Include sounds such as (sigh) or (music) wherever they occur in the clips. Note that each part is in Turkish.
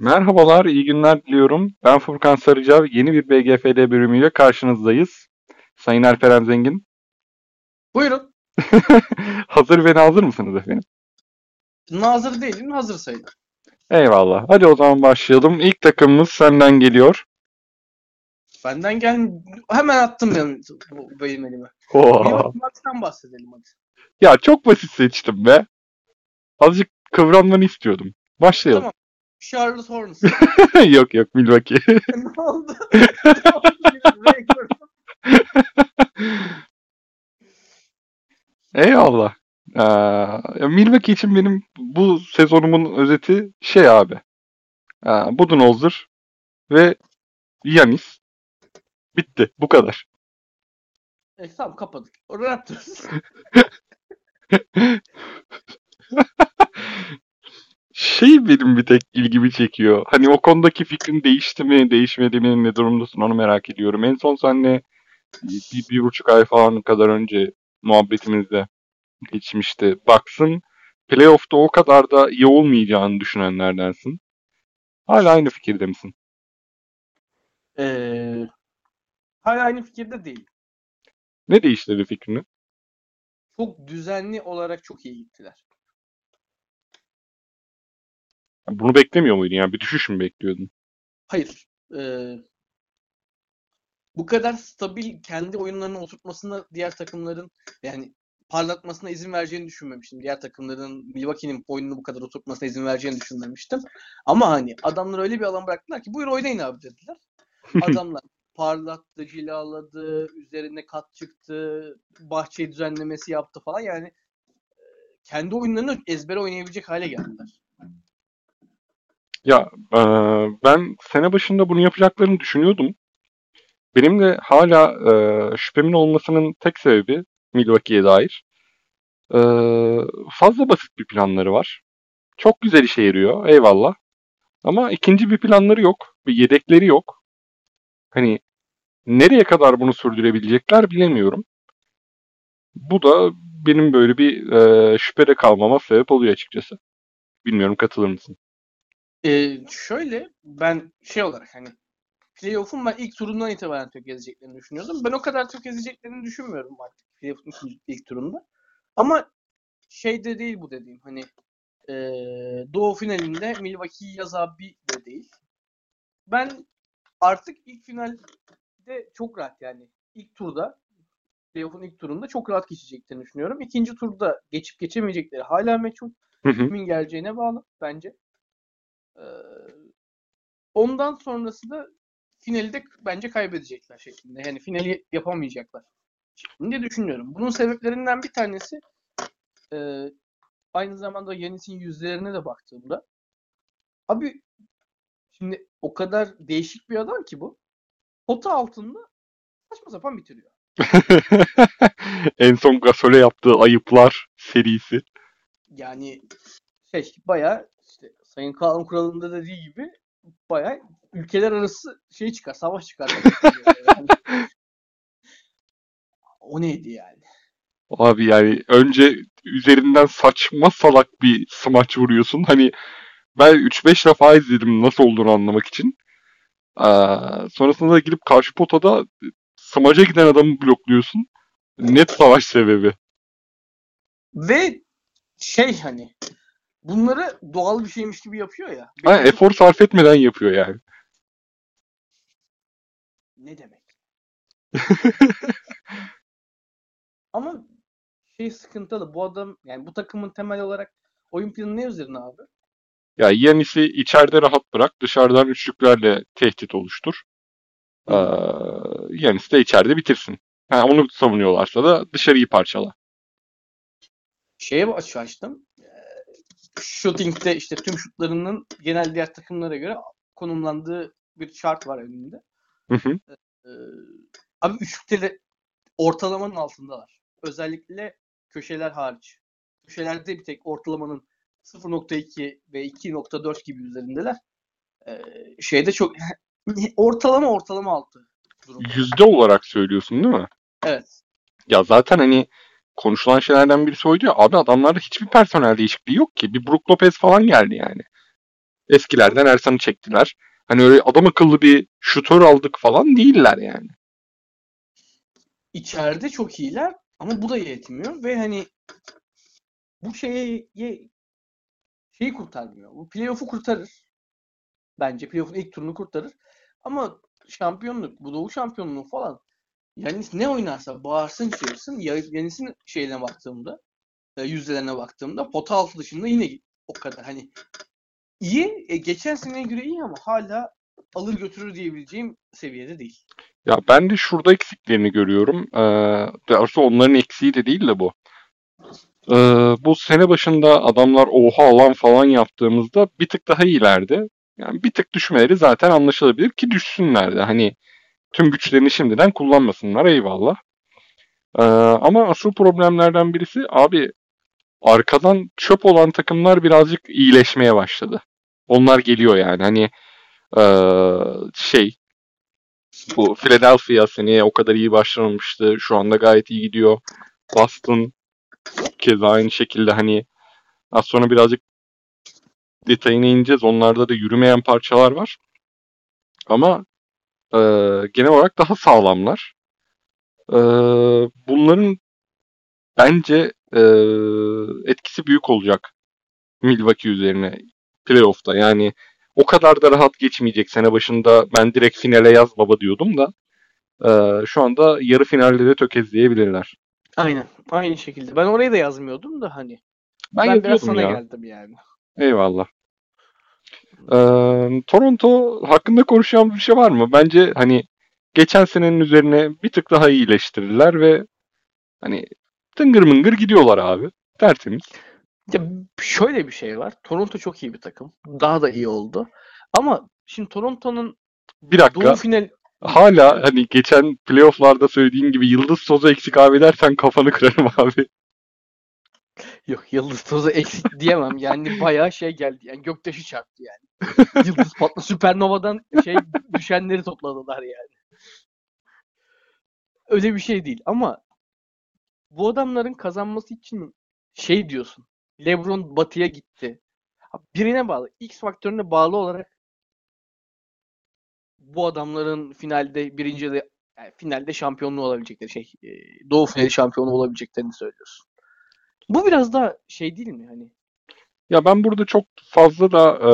Merhabalar, iyi günler diliyorum. Ben Furkan Sarıcav. Yeni bir BGFD bölümüyle karşınızdayız. Sayın Alperen Zengin. Buyurun. (laughs) hazır ve nazır mısınız efendim? Nazır değilim, hazır sayılır. Eyvallah. Hadi o zaman başlayalım. İlk takımımız senden geliyor. Benden gel hemen attım ben bu benim elime. Bir maçtan bahsedelim hadi. Ya çok basit seçtim be. Azıcık kıvranmanı istiyordum. Başlayalım. Tamam. Charles Hornets. (laughs) yok yok Milwaukee. (laughs) ne oldu? (laughs) Eyvallah. Ee, ya Milwaukee için benim bu sezonumun özeti şey abi. Ee, Budenholzer ve Yanis. Bitti. Bu kadar. E, tamam kapadık. Raptors. Şey benim bir tek ilgimi çekiyor. Hani o konudaki fikrin değişti mi, değişmedi mi, ne durumdasın onu merak ediyorum. En son seninle bir, bir buçuk ay falan kadar önce muhabbetimizde geçmişti. Baksın playoff'ta o kadar da iyi olmayacağını düşünenlerdensin. Hala aynı fikirde misin? Ee, hala aynı fikirde değil. Ne değiştirdi fikrini? Çok düzenli olarak çok iyi gittiler. Bunu beklemiyor muydun? Yani bir düşüş mü bekliyordun? Hayır. Ee, bu kadar stabil kendi oyunlarını oturtmasına diğer takımların yani parlatmasına izin vereceğini düşünmemiştim. Diğer takımların Milwaukee'nin oyununu bu kadar oturtmasına izin vereceğini düşünmemiştim. Ama hani adamlar öyle bir alan bıraktılar ki buyur oynayın abi dediler. (laughs) Adamlar parlattı, cilaladı, üzerine kat çıktı, bahçe düzenlemesi yaptı falan yani e, kendi oyunlarını ezbere oynayabilecek hale geldiler. Ya e, ben sene başında bunu yapacaklarını düşünüyordum. Benim de hala e, şüphemin olmasının tek sebebi Milwaukee'ye dair. E, fazla basit bir planları var. Çok güzel işe yarıyor, eyvallah. Ama ikinci bir planları yok, bir yedekleri yok. Hani nereye kadar bunu sürdürebilecekler bilemiyorum. Bu da benim böyle bir e, şüphede kalmama sebep oluyor açıkçası. Bilmiyorum katılır mısın? Ee, şöyle ben şey olarak hani playoff'un ben ilk turundan itibaren tökezleyeceklerini düşünüyordum. Ben o kadar tökezleyeceklerini düşünmüyorum artık playoff'un ilk, turunda. Ama şey de değil bu dediğim hani e, Doğu finalinde Milwaukee yaz abi de değil. Ben artık ilk finalde çok rahat yani ilk turda playoff'un ilk turunda çok rahat geçeceklerini düşünüyorum. İkinci turda geçip geçemeyecekleri hala meçhul. Kimin geleceğine bağlı bence. Ee, ondan sonrası da finali de bence kaybedecekler şeklinde. Yani finali yapamayacaklar şeklinde düşünüyorum. Bunun sebeplerinden bir tanesi e, aynı zamanda Yanis'in yüzlerine de baktığımda abi şimdi o kadar değişik bir adam ki bu. Pota altında saçma sapan bitiriyor. (laughs) en son Gasol'e yaptığı ayıplar serisi. Yani şey bayağı işte Sayın Kaan Kural'ın da dediği gibi bayağı ülkeler arası şey çıkar, savaş çıkar. Yani. (laughs) o neydi yani? Abi yani önce üzerinden saçma salak bir smaç vuruyorsun. Hani ben 3-5 defa izledim nasıl olduğunu anlamak için. Aa, sonrasında da gidip karşı potada smaca giden adamı blokluyorsun. Net savaş sebebi. Ve şey hani bunları doğal bir şeymiş gibi yapıyor ya. Ha, efor sarf etmeden yapıyor yani. Ne demek? (laughs) Ama şey sıkıntılı. Bu adam yani bu takımın temel olarak oyun planı ne üzerine abi? Ya Yanis'i içeride rahat bırak. Dışarıdan üçlüklerle tehdit oluştur. Ee, Yanis de içeride bitirsin. Ha, onu savunuyorlarsa da dışarıyı parçala. Şeye aç açtım. Shooting'de işte tüm şutlarının genel diğer takımlara göre konumlandığı bir chart var önünde. Hı hı. Ee, abi üçlükte de ortalamanın altındalar. Özellikle köşeler hariç. Köşelerde bir tek ortalamanın 0.2 ve 2.4 gibi üzerindeler. Ee, şeyde çok (laughs) ortalama ortalama altı. Durumda. Yüzde olarak söylüyorsun değil mi? Evet. Ya zaten hani konuşulan şeylerden birisi oydu ya. Abi adamlarda hiçbir personel değişikliği yok ki. Bir Brook Lopez falan geldi yani. Eskilerden Ersan'ı çektiler. Hani öyle adam akıllı bir şutör aldık falan değiller yani. İçeride çok iyiler ama bu da yetmiyor ve hani bu şeye şeyi kurtarmıyor. Bu playoff'u kurtarır. Bence playoff'un ilk turunu kurtarır. Ama şampiyonluk, bu doğu şampiyonluğu falan yani ne oynarsa bağırsın çığırsın Yanis'in şeyine baktığımda e, yüzdelerine baktığımda pota altı dışında yine o kadar hani iyi e, geçen seneye göre iyi ama hala alır götürür diyebileceğim seviyede değil. Ya ben de şurada eksiklerini görüyorum. Ee, doğrusu onların eksiği de değil de bu. Ee, bu sene başında adamlar oha alan falan yaptığımızda bir tık daha iyilerdi. Yani bir tık düşmeleri zaten anlaşılabilir ki düşsünler de. Hani tüm güçlerini şimdiden kullanmasınlar eyvallah. Ee, ama asıl problemlerden birisi abi arkadan çöp olan takımlar birazcık iyileşmeye başladı. Onlar geliyor yani hani ee, şey bu Philadelphia seneye o kadar iyi başlamamıştı. Şu anda gayet iyi gidiyor. Boston keza aynı şekilde hani az sonra birazcık detayına ineceğiz. Onlarda da yürümeyen parçalar var. Ama e, genel olarak daha sağlamlar. E, bunların bence e, etkisi büyük olacak Milwaukee üzerine playoff'ta. Yani o kadar da rahat geçmeyecek. Sene başında ben direkt finale yaz baba diyordum da e, şu anda yarı finalde de tökezleyebilirler. Aynen. Aynı şekilde. Ben orayı da yazmıyordum da hani. Ben, ben biraz sana ya. geldim yani. Eyvallah. Ee, Toronto hakkında konuşacağımız bir şey var mı? Bence hani geçen senenin üzerine bir tık daha iyileştirdiler ve hani tıngır mıngır gidiyorlar abi. Tertemiz. Ya şöyle bir şey var. Toronto çok iyi bir takım. Daha da iyi oldu. Ama şimdi Toronto'nun bir dakika. Doğu final hala hani geçen playofflarda söylediğim gibi Yıldız Tozu eksik abi dersen kafanı kırarım abi. Yok Yıldız Tozu eksik diyemem. Yani bayağı şey geldi. Yani göktaşı çarptı yani. (laughs) Yıldız patlı süpernovadan şey düşenleri topladılar yani. Öyle bir şey değil ama bu adamların kazanması için şey diyorsun. LeBron batıya gitti. Birine bağlı. X faktörüne bağlı olarak bu adamların finalde birinci de yani finalde şampiyonluğu olabilecekleri şey e, Doğu finali şampiyonu olabileceklerini söylüyorsun. Bu biraz da şey değil mi hani? Ya ben burada çok fazla da e,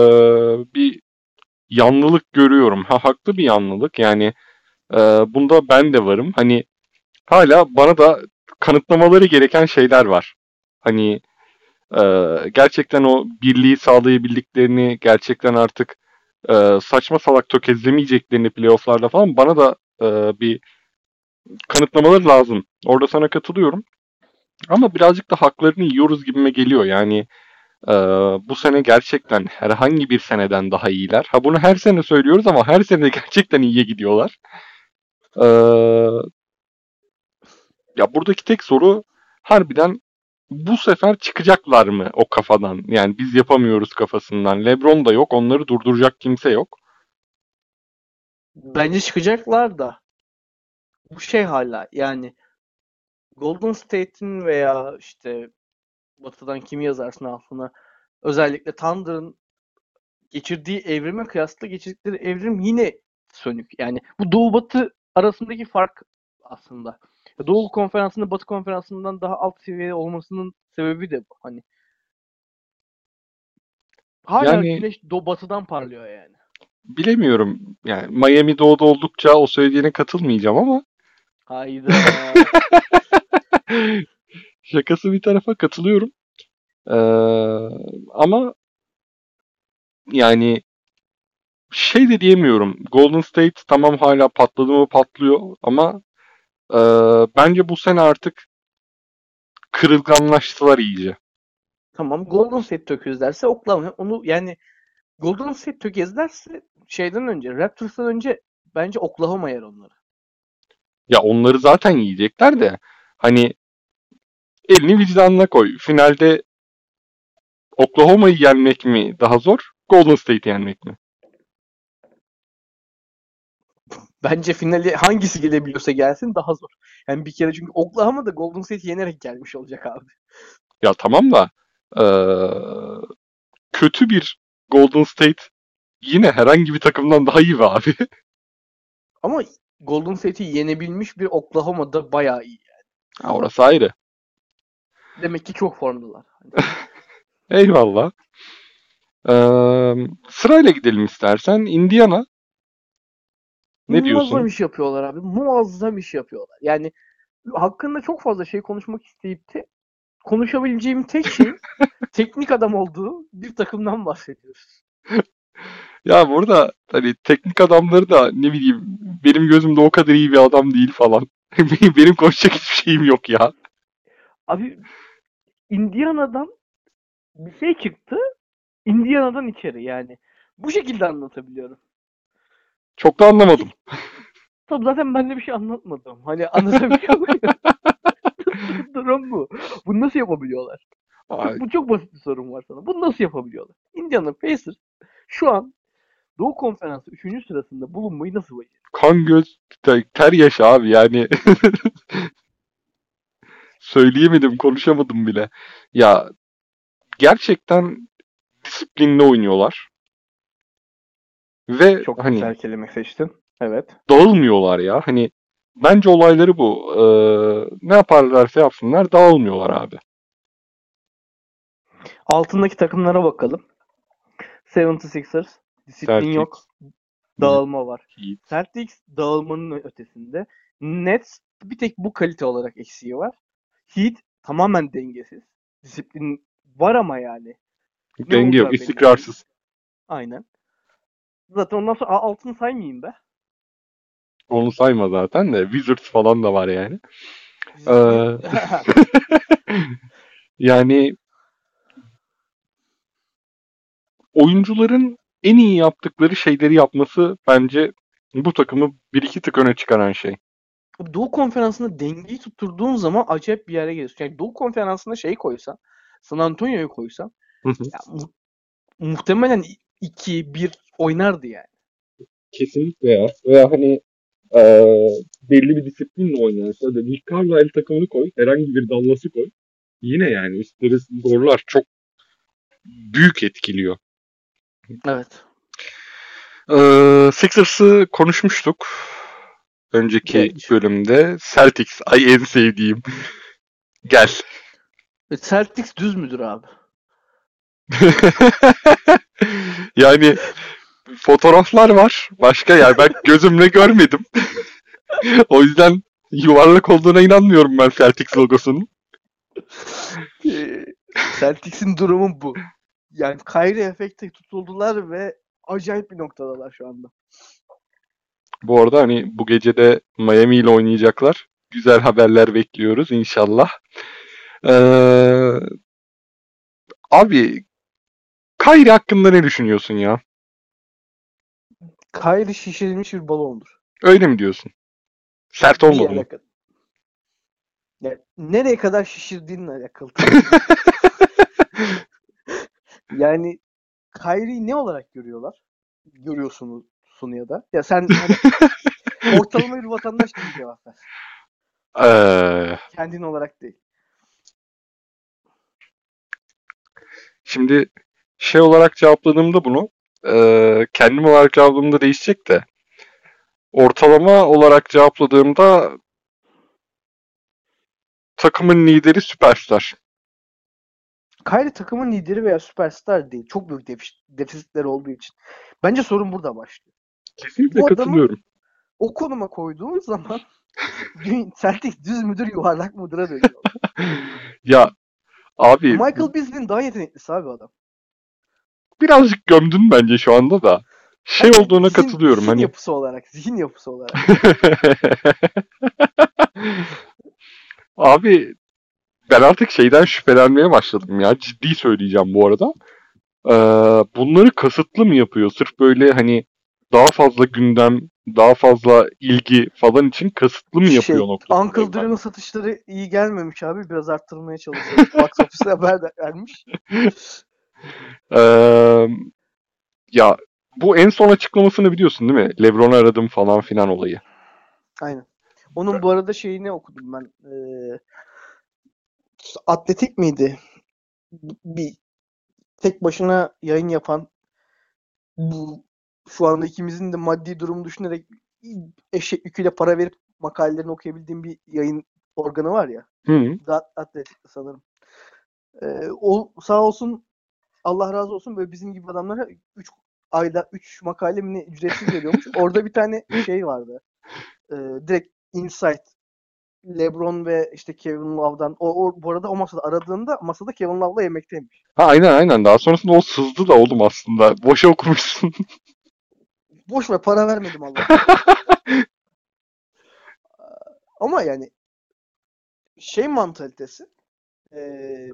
bir yanlılık görüyorum. Ha haklı bir yanlılık. Yani e, bunda ben de varım. Hani hala bana da kanıtlamaları gereken şeyler var. Hani e, gerçekten o birliği sağlayabildiklerini, gerçekten artık e, saçma salak tökezlemeyeceklerini playofflarda falan bana da e, bir kanıtlamaları lazım. Orada sana katılıyorum. Ama birazcık da haklarını yiyoruz gibime geliyor. Yani e, bu sene gerçekten herhangi bir seneden daha iyiler. Ha bunu her sene söylüyoruz ama her sene (laughs) gerçekten iyiye gidiyorlar. E, ya buradaki tek soru harbiden bu sefer çıkacaklar mı o kafadan? Yani biz yapamıyoruz kafasından. LeBron da yok. Onları durduracak kimse yok. Bence çıkacaklar da. Bu şey hala yani Golden State'in veya işte Batı'dan kimi yazarsın altına özellikle Thunder'ın geçirdiği evrime kıyasla geçirdikleri evrim yine sönük. Yani bu Doğu Batı arasındaki fark aslında. Doğu konferansında Batı konferansından daha alt seviyede olmasının sebebi de bu. Hani hala yani, güneş do batıdan parlıyor yani. Bilemiyorum. Yani Miami doğuda oldukça o söylediğine katılmayacağım ama. Hayda. (laughs) (laughs) Şakası bir tarafa katılıyorum. Ee, ama yani şey de diyemiyorum. Golden State tamam hala patladı mı patlıyor ama e, bence bu sene artık kırılganlaştılar iyice. Tamam Golden State tökezlerse Oklahoma onu yani Golden State tökezlerse şeyden önce Raptors'tan önce bence Oklahoma yer onları. Ya onları zaten yiyecekler de elini vicdanına koy. Finalde Oklahoma'yı yenmek mi daha zor? Golden State'i yenmek mi? Bence finali hangisi gelebiliyorsa gelsin daha zor. Yani bir kere çünkü Oklahoma da Golden State yenerek gelmiş olacak abi. Ya tamam da ee, kötü bir Golden State yine herhangi bir takımdan daha iyi be abi. Ama Golden State'i yenebilmiş bir Oklahoma'da bayağı iyi. Ha, orası ayrı. Demek ki çok formdalar. (laughs) Eyvallah. Ee, sırayla gidelim istersen. Indiana. Ne Muazzam diyorsun? iş yapıyorlar abi. Muazzam iş yapıyorlar. Yani hakkında çok fazla şey konuşmak isteyip de konuşabileceğim tek şey (laughs) teknik adam olduğu bir takımdan bahsediyoruz. (laughs) Ya burada hani teknik adamları da ne bileyim benim gözümde o kadar iyi bir adam değil falan. Benim, benim konuşacak hiçbir şeyim yok ya. Abi Indiana'dan bir şey çıktı. Indiana'dan içeri yani. Bu şekilde anlatabiliyorum. Çok da anlamadım. (laughs) Tabii zaten ben de bir şey anlatmadım. Hani anlatabiliyor muyum? (laughs) Durum bu. Bunu nasıl yapabiliyorlar? Ay, Bu çok basit bir sorun var sana. Bunu nasıl yapabiliyorlar? Indiana Pacers şu an Doğu Konferansı 3. sırasında bulunmayı nasıl beceriyor? kan göz ter, ter yaş abi yani. (laughs) Söyleyemedim, konuşamadım bile. Ya gerçekten disiplinli oynuyorlar. Ve Çok hani güzel kelime seçtin. Evet. dağılmıyorlar ya. Hani bence olayları bu. Ee, ne yaparlarsa yapsınlar dağılmıyorlar abi. Altındaki takımlara bakalım. 76ers. Disiplin Celtics, yok. Dağılma var. Heat. Celtics dağılmanın ötesinde. Nets bir tek bu kalite olarak eksiği var. Heat tamamen dengesiz. Disiplin var ama yani. Ne Denge yok, istikrarsız. Aynen. Zaten ondan sonra altını saymayayım be. Onu sayma zaten de. Wizards falan da var yani. Ee, (laughs) yani oyuncuların en iyi yaptıkları şeyleri yapması bence bu takımı bir iki tık öne çıkaran şey. Doğu Konferansı'nda dengeyi tutturduğun zaman acayip bir yere geliyorsun. Yani Doğu Konferansı'nda şey koysan, San Antonio'yu hı. ya mu- muhtemelen 2-1 oynardı yani. Kesinlikle ya. Veya hani eee, belli bir disiplinle oynarsa da Nick Carlisle takımını koy. Herhangi bir Dallas'ı koy. Yine yani üstleri zorlar. Çok büyük etkiliyor. Evet. Eee Sixers'ı konuşmuştuk. Önceki Geç. bölümde. Celtics. Ay en sevdiğim. Gel. Ve Celtics düz müdür abi? (laughs) yani fotoğraflar var. Başka yani ben (laughs) gözümle görmedim. (laughs) o yüzden yuvarlak olduğuna inanmıyorum ben Celtics logosunun. Ee, Celtics'in durumu bu. Yani Kyrie efekte tutuldular ve acayip bir noktadalar şu anda. Bu arada hani bu gece de Miami ile oynayacaklar. Güzel haberler bekliyoruz inşallah. Ee, abi Kyrie hakkında ne düşünüyorsun ya? Kyrie şişirilmiş bir balondur. Öyle mi diyorsun? Sert olmadı mı? kadar. Yani nereye kadar şişirdiğinle alakalı. (laughs) yani Kyrie'yi ne olarak görüyorlar? Görüyorsunuz ya da. Ya sen (laughs) hani ortalama bir vatandaş gibi cevap ver. Ee, Kendin olarak değil. Şimdi şey olarak cevapladığımda bunu eee, kendim olarak cevapladığımda değişecek de ortalama olarak cevapladığımda takımın lideri süperstar. Kyrie takımın lideri veya süperstar değil. Çok büyük defis- defisitleri olduğu için. Bence sorun burada başlıyor. Kesinlikle Bu katılıyorum. O konuma koyduğun zaman (laughs) Celtics düz müdür yuvarlak mıdır'a dönüyor. (laughs) Ya abi Michael Beasley'in daha yeteneklisi abi adam. birazcık gömdün bence şu anda da. Şey Hani olduğuna zihin- katılıyorum zihin hani. yapısı olarak, zihin yapısı olarak. (laughs) Abi ben artık şeyden şüphelenmeye başladım ya. Ciddi söyleyeceğim bu arada. Ee, bunları kasıtlı mı yapıyor? Sırf böyle hani daha fazla gündem, daha fazla ilgi falan için kasıtlı mı yapıyor şey, noktasındayım Uncle. Drew'un satışları iyi gelmemiş abi. Biraz arttırmaya çalışıyor. (laughs) Box Office'e haber de vermiş. Ee, ya bu en son açıklamasını biliyorsun değil mi? LeBron'u aradım falan filan olayı. Aynen. Onun bu arada şeyini okudum ben. Ee, atletik miydi? Bir tek başına yayın yapan bu şu anda ikimizin de maddi durumu düşünerek eşek yüküyle para verip makalelerini okuyabildiğim bir yayın organı var ya. Hı. Atletik sanırım. Ee, o sağ olsun Allah razı olsun böyle bizim gibi adamlara 3 ayda 3 makale mi ücretsiz veriyormuş. (laughs) Orada bir tane şey vardı. Ee, direkt insight LeBron ve işte Kevin Love'dan o, o bu arada o masada aradığında masada Kevin Love'la yemekteymiş. Ha aynen aynen. Daha sonrasında o sızdı da oğlum aslında. Boşa okumuşsun. (laughs) Boş ver para vermedim Allah. (laughs) Ama yani şey mantalitesi ee,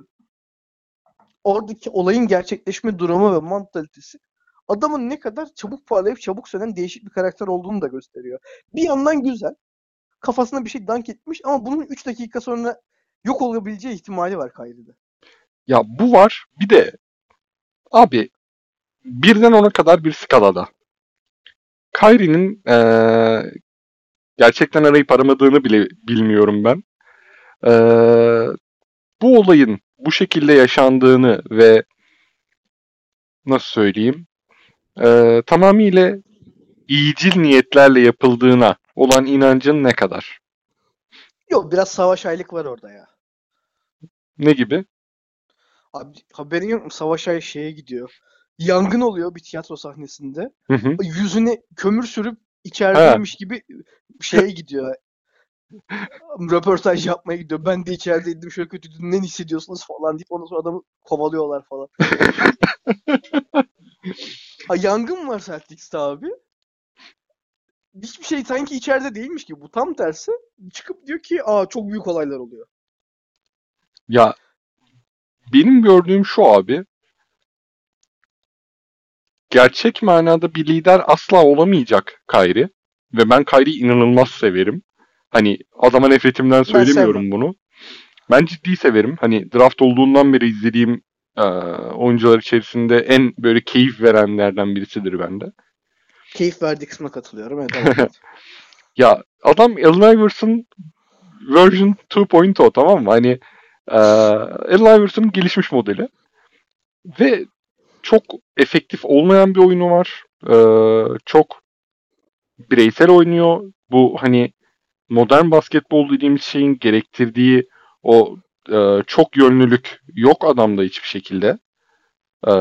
oradaki olayın gerçekleşme durumu ve mantalitesi adamın ne kadar çabuk parlayıp çabuk sönen değişik bir karakter olduğunu da gösteriyor. Bir yandan güzel. Kafasına bir şey dank etmiş ama bunun 3 dakika sonra yok olabileceği ihtimali var Kyrie'de. Ya bu var. Bir de abi birden ona kadar bir skalada. Kyrie'nin ee, gerçekten arayıp aramadığını bile bilmiyorum ben. Ee, bu olayın bu şekilde yaşandığını ve nasıl söyleyeyim e, tamamıyla iyicil niyetlerle yapıldığına olan inancın ne kadar? Yok biraz savaş aylık var orada ya. Ne gibi? Abi haberin yok mu? Savaş ay şeye gidiyor. Yangın oluyor bir tiyatro sahnesinde. Hı hı. Yüzüne kömür sürüp içerideymiş gibi şeye gidiyor. (laughs) Röportaj yapmaya gidiyor. Ben de içerideydim şöyle kötüydü. Ne hissediyorsunuz falan deyip ondan sonra adamı kovalıyorlar falan. (laughs) ha, yangın var Celtics'te abi. Hiçbir şey sanki içeride değilmiş gibi. Bu tam tersi. Çıkıp diyor ki aa çok büyük olaylar oluyor. Ya benim gördüğüm şu abi. Gerçek manada bir lider asla olamayacak Kyrie. Ve ben Kyrie'yi inanılmaz severim. Hani adama nefretimden söylemiyorum bunu. Ben ciddi severim. Hani draft olduğundan beri izlediğim e, oyuncular içerisinde en böyle keyif verenlerden birisidir bende. Keyif verdiği kısma katılıyorum. (laughs) Evet, ya adam Allen Iverson version 2.0 tamam mı? Hani e, Allen Iverson'ın gelişmiş modeli. Ve çok efektif olmayan bir oyunu var. E, çok bireysel oynuyor. Bu hani modern basketbol dediğimiz şeyin gerektirdiği o e, çok yönlülük yok adamda hiçbir şekilde. E,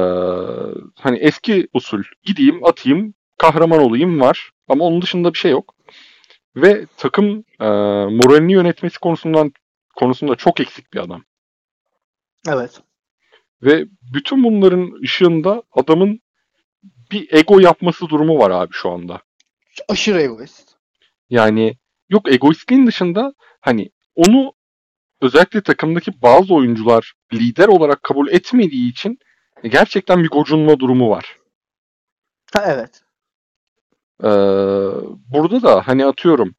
hani eski usul gideyim atayım kahraman olayım var ama onun dışında bir şey yok. Ve takım e, moralini yönetmesi konusundan konusunda çok eksik bir adam. Evet. Ve bütün bunların ışığında adamın bir ego yapması durumu var abi şu anda. Aşırı egoist. Yani yok egoistliğin dışında hani onu özellikle takımdaki bazı oyuncular lider olarak kabul etmediği için gerçekten bir gocunma durumu var. Ha evet. Ee, burada da hani atıyorum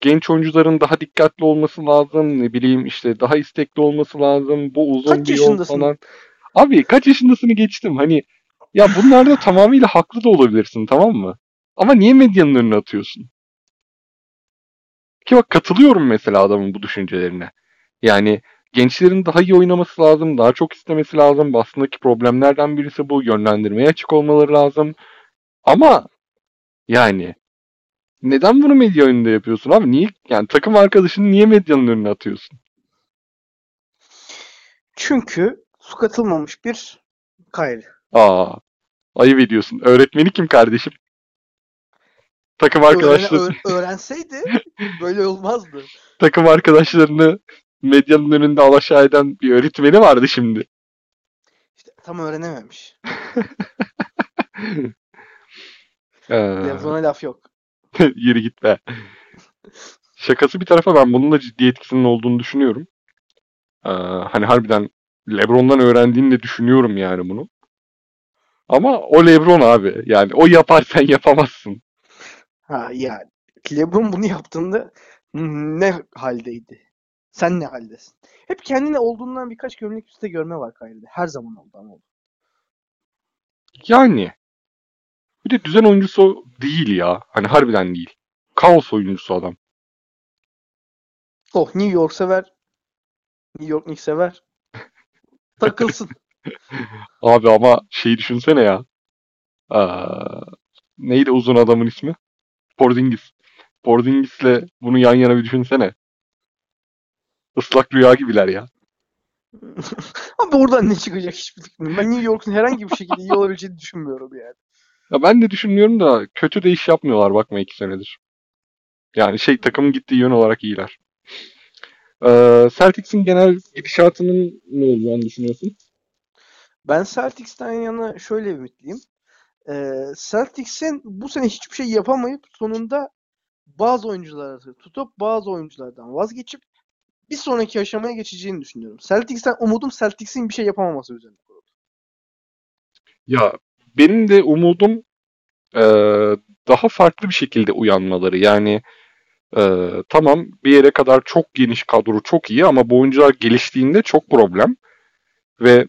genç oyuncuların daha dikkatli olması lazım. Ne bileyim işte daha istekli olması lazım. Bu uzun kaç bir yol yaşındasın? falan. Abi kaç yaşındasını geçtim. Hani ya bunlarda tamamıyla haklı da olabilirsin tamam mı? Ama niye medyanın önüne atıyorsun? Ki bak katılıyorum mesela adamın bu düşüncelerine. Yani gençlerin daha iyi oynaması lazım, daha çok istemesi lazım. Aslındaki problemlerden birisi bu. Yönlendirmeye açık olmaları lazım. Ama yani neden bunu medya önünde yapıyorsun abi? Niye yani takım arkadaşını niye medyanın önüne atıyorsun? Çünkü su katılmamış bir Kyrie. Aa, ayıp ediyorsun. Öğretmeni kim kardeşim? Takım arkadaşları Öğren, öğrenseydi (laughs) böyle olmazdı. takım arkadaşlarını medyanın önünde alaşağı eden bir öğretmeni vardı şimdi. İşte tam öğrenememiş. (laughs) Ee, Lebron'a laf yok. (laughs) Yürü git be. Şakası bir tarafa ben bunun da ciddi etkisinin olduğunu düşünüyorum. Ee, hani harbiden Lebron'dan öğrendiğini de düşünüyorum yani bunu. Ama o Lebron abi. Yani o yapar sen (laughs) yapamazsın. Ha yani LeBron bunu yaptığında ne haldeydi? Sen ne haldesin? Hep kendine olduğundan birkaç gömlek üstte görme var Kyrie'de. Her zaman oldu ama oldu. Yani bir de düzen oyuncusu değil ya. Hani harbiden değil. Kaos oyuncusu adam. Oh New York sever. New York Knicks sever. (laughs) Takılsın. Abi ama şeyi düşünsene ya. Aa, neydi uzun adamın ismi? Porzingis. Porzingis'le bunu yan yana bir düşünsene. Islak rüya gibiler ya. (laughs) Abi oradan ne çıkacak hiçbir fikrim. Ben New York'un herhangi bir şekilde iyi olabileceğini düşünmüyorum yani. Ya ben de düşünmüyorum da kötü de iş yapmıyorlar bakma iki senedir. Yani şey takımın gittiği yön olarak iyiler. Ee, Celtics'in genel gidişatının ne olacağını düşünüyorsun? Ben Celtics'ten yana şöyle ümitliyim. Ee, Celtics'in bu sene hiçbir şey yapamayıp sonunda bazı oyuncuları tutup bazı oyunculardan vazgeçip bir sonraki aşamaya geçeceğini düşünüyorum. Celtics'ten umudum Celtics'in bir şey yapamaması üzerine kurulu. Ya benim de umudum e, daha farklı bir şekilde uyanmaları. Yani e, tamam bir yere kadar çok geniş kadro çok iyi ama bu oyuncular geliştiğinde çok problem. Ve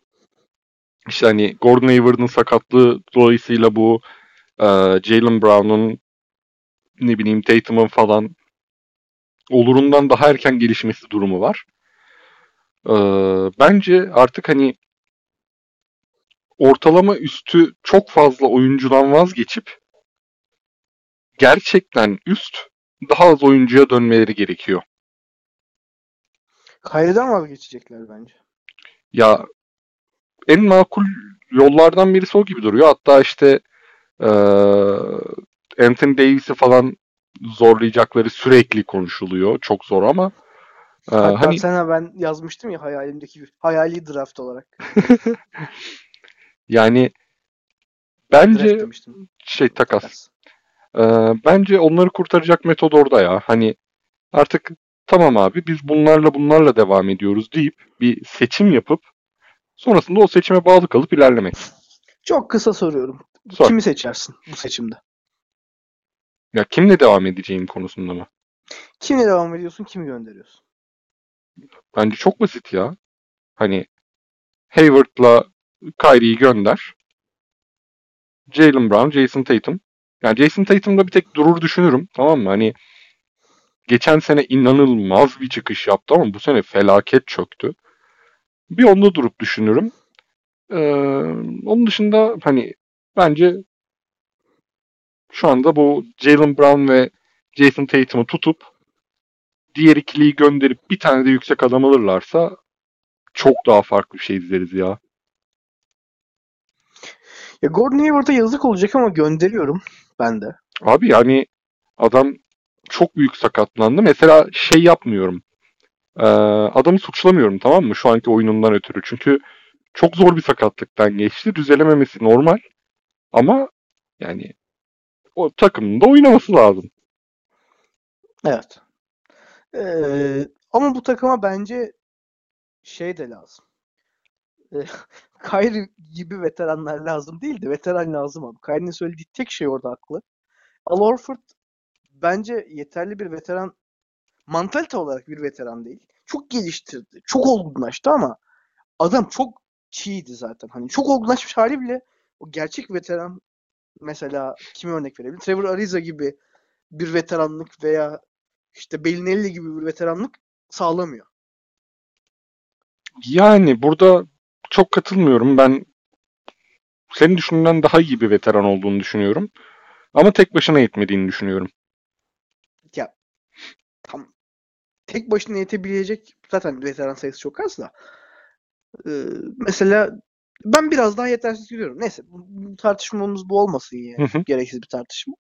işte hani Gordon Hayward'ın sakatlığı dolayısıyla bu e, Jalen Brown'un ne bileyim Tatum'un falan olurundan daha erken gelişmesi durumu var. E, bence artık hani ortalama üstü çok fazla oyuncudan vazgeçip gerçekten üst daha az oyuncuya dönmeleri gerekiyor. Kyrie'den vazgeçecekler bence. Ya en makul yollardan birisi o gibi duruyor. Hatta işte e, Anthony Davis'i falan zorlayacakları sürekli konuşuluyor. Çok zor ama e, Hatta hani sana ben yazmıştım ya hayalimdeki bir hayali draft olarak. (laughs) yani bence demiştim. şey takas. Takas. E, bence onları kurtaracak metod orada ya. Hani artık tamam abi biz bunlarla bunlarla devam ediyoruz deyip bir seçim yapıp sonrasında o seçime bağlı kalıp ilerlemek. Çok kısa soruyorum. Sor. Kimi seçersin bu seçimde? Ya kimle devam edeceğim konusunda mı? Kimle devam ediyorsun, kimi gönderiyorsun? Bence çok basit ya. Hani Hayward'la Kyrie'yi gönder. Jalen Brown, Jason Tatum. Yani Jason Tatum'da bir tek durur düşünürüm. Tamam mı? Hani geçen sene inanılmaz bir çıkış yaptı ama bu sene felaket çöktü. Bir onda durup düşünürüm. Ee, onun dışında hani bence şu anda bu Jalen Brown ve Jason Tatum'u tutup diğer ikiliyi gönderip bir tane de yüksek adam alırlarsa çok daha farklı bir şey izleriz ya. Ya Gordon Hayward'a yazık olacak ama gönderiyorum ben de. Abi yani adam çok büyük sakatlandı. Mesela şey yapmıyorum. Ee, adamı suçlamıyorum tamam mı? Şu anki oyunundan ötürü. Çünkü çok zor bir sakatlıktan geçti. Düzelememesi normal. Ama yani o takımın da oynaması lazım. Evet. Ee, ama bu takıma bence şey de lazım. Kyrie gibi veteranlar lazım değil de veteran lazım abi. Kyrie'nin söylediği tek şey orada haklı. Al Horford bence yeterli bir veteran mantalite olarak bir veteran değil. Çok geliştirdi. Çok olgunlaştı ama adam çok çiğdi zaten. Hani çok olgunlaşmış hali bile o gerçek veteran mesela kime örnek verebilir? Trevor Ariza gibi bir veteranlık veya işte Bellinelli gibi bir veteranlık sağlamıyor. Yani burada çok katılmıyorum. Ben senin düşündüğünden daha iyi bir veteran olduğunu düşünüyorum. Ama tek başına yetmediğini düşünüyorum. Ya tam tek başına yetebilecek zaten veteran sayısı çok az da. Ee, mesela ben biraz daha yetersiz görüyorum. Neyse bu, tartışmamız bu olmasın yani. Hı hı. Gereksiz bir tartışma.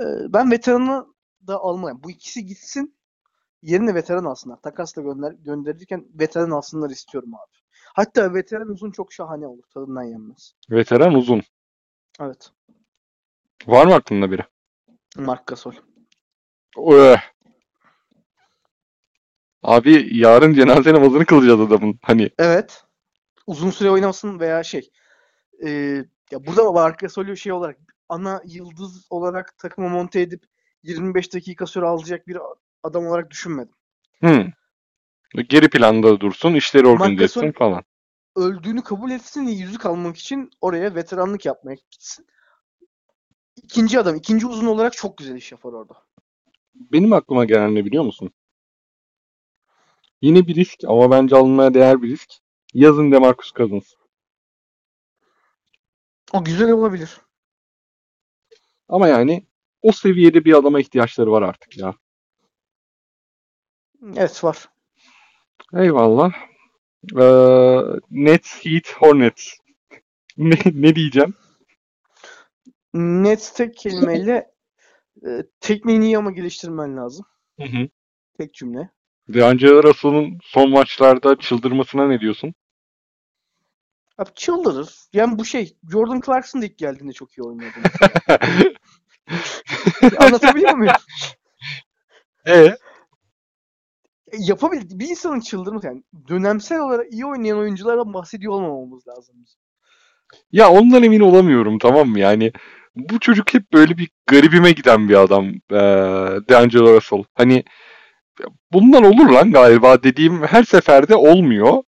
Ee, ben veteranı da almalıyım. Bu ikisi gitsin. Yerine veteran alsınlar. Takasla gönder gönderirken veteran alsınlar istiyorum abi. Hatta veteran uzun çok şahane olur. Tadından yenmez. Veteran uzun. Evet. Var mı aklında biri? Mark Gasol. Öh. Abi yarın cenaze namazını kılacağız adamın. Hani Evet. Uzun süre oynamasın veya şey. e, ya burada Mark Gasol'ü şey olarak ana yıldız olarak takıma monte edip 25 dakika süre alacak bir adam olarak düşünmedim. hı. Geri planda dursun, işleri organize etsin falan. Öldüğünü kabul etsin ve yüzük almak için oraya veteranlık yapmaya gitsin. İkinci adam, ikinci uzun olarak çok güzel iş yapar orada. Benim aklıma gelen ne biliyor musun? Yine bir risk ama bence alınmaya değer bir risk. Yazın Demarcus Cousins. O güzel olabilir. Ama yani o seviyede bir adama ihtiyaçları var artık ya. Evet var. Eyvallah. Ee, Nets, Heat, Hornets. (laughs) ne, ne diyeceğim? Nets tek kelimeyle e, tekniğini iyi ama geliştirmen lazım. Hı hı. Tek cümle. D'Angelo Russell'ın son maçlarda çıldırmasına ne diyorsun? Abi çıldırır. Yani bu şey Jordan Clarkson ilk geldiğinde çok iyi oynuyordu. (laughs) Anlatabiliyor muyum? e Yapabil bir insanın çıldırması yani dönemsel olarak iyi oynayan oyunculardan bahsediyor olmamamız lazım. Ya ondan emin olamıyorum tamam mı? Yani bu çocuk hep böyle bir garibime giden bir adam. Ee, D'Angelo Russell. Hani bundan olur lan galiba dediğim her seferde olmuyor.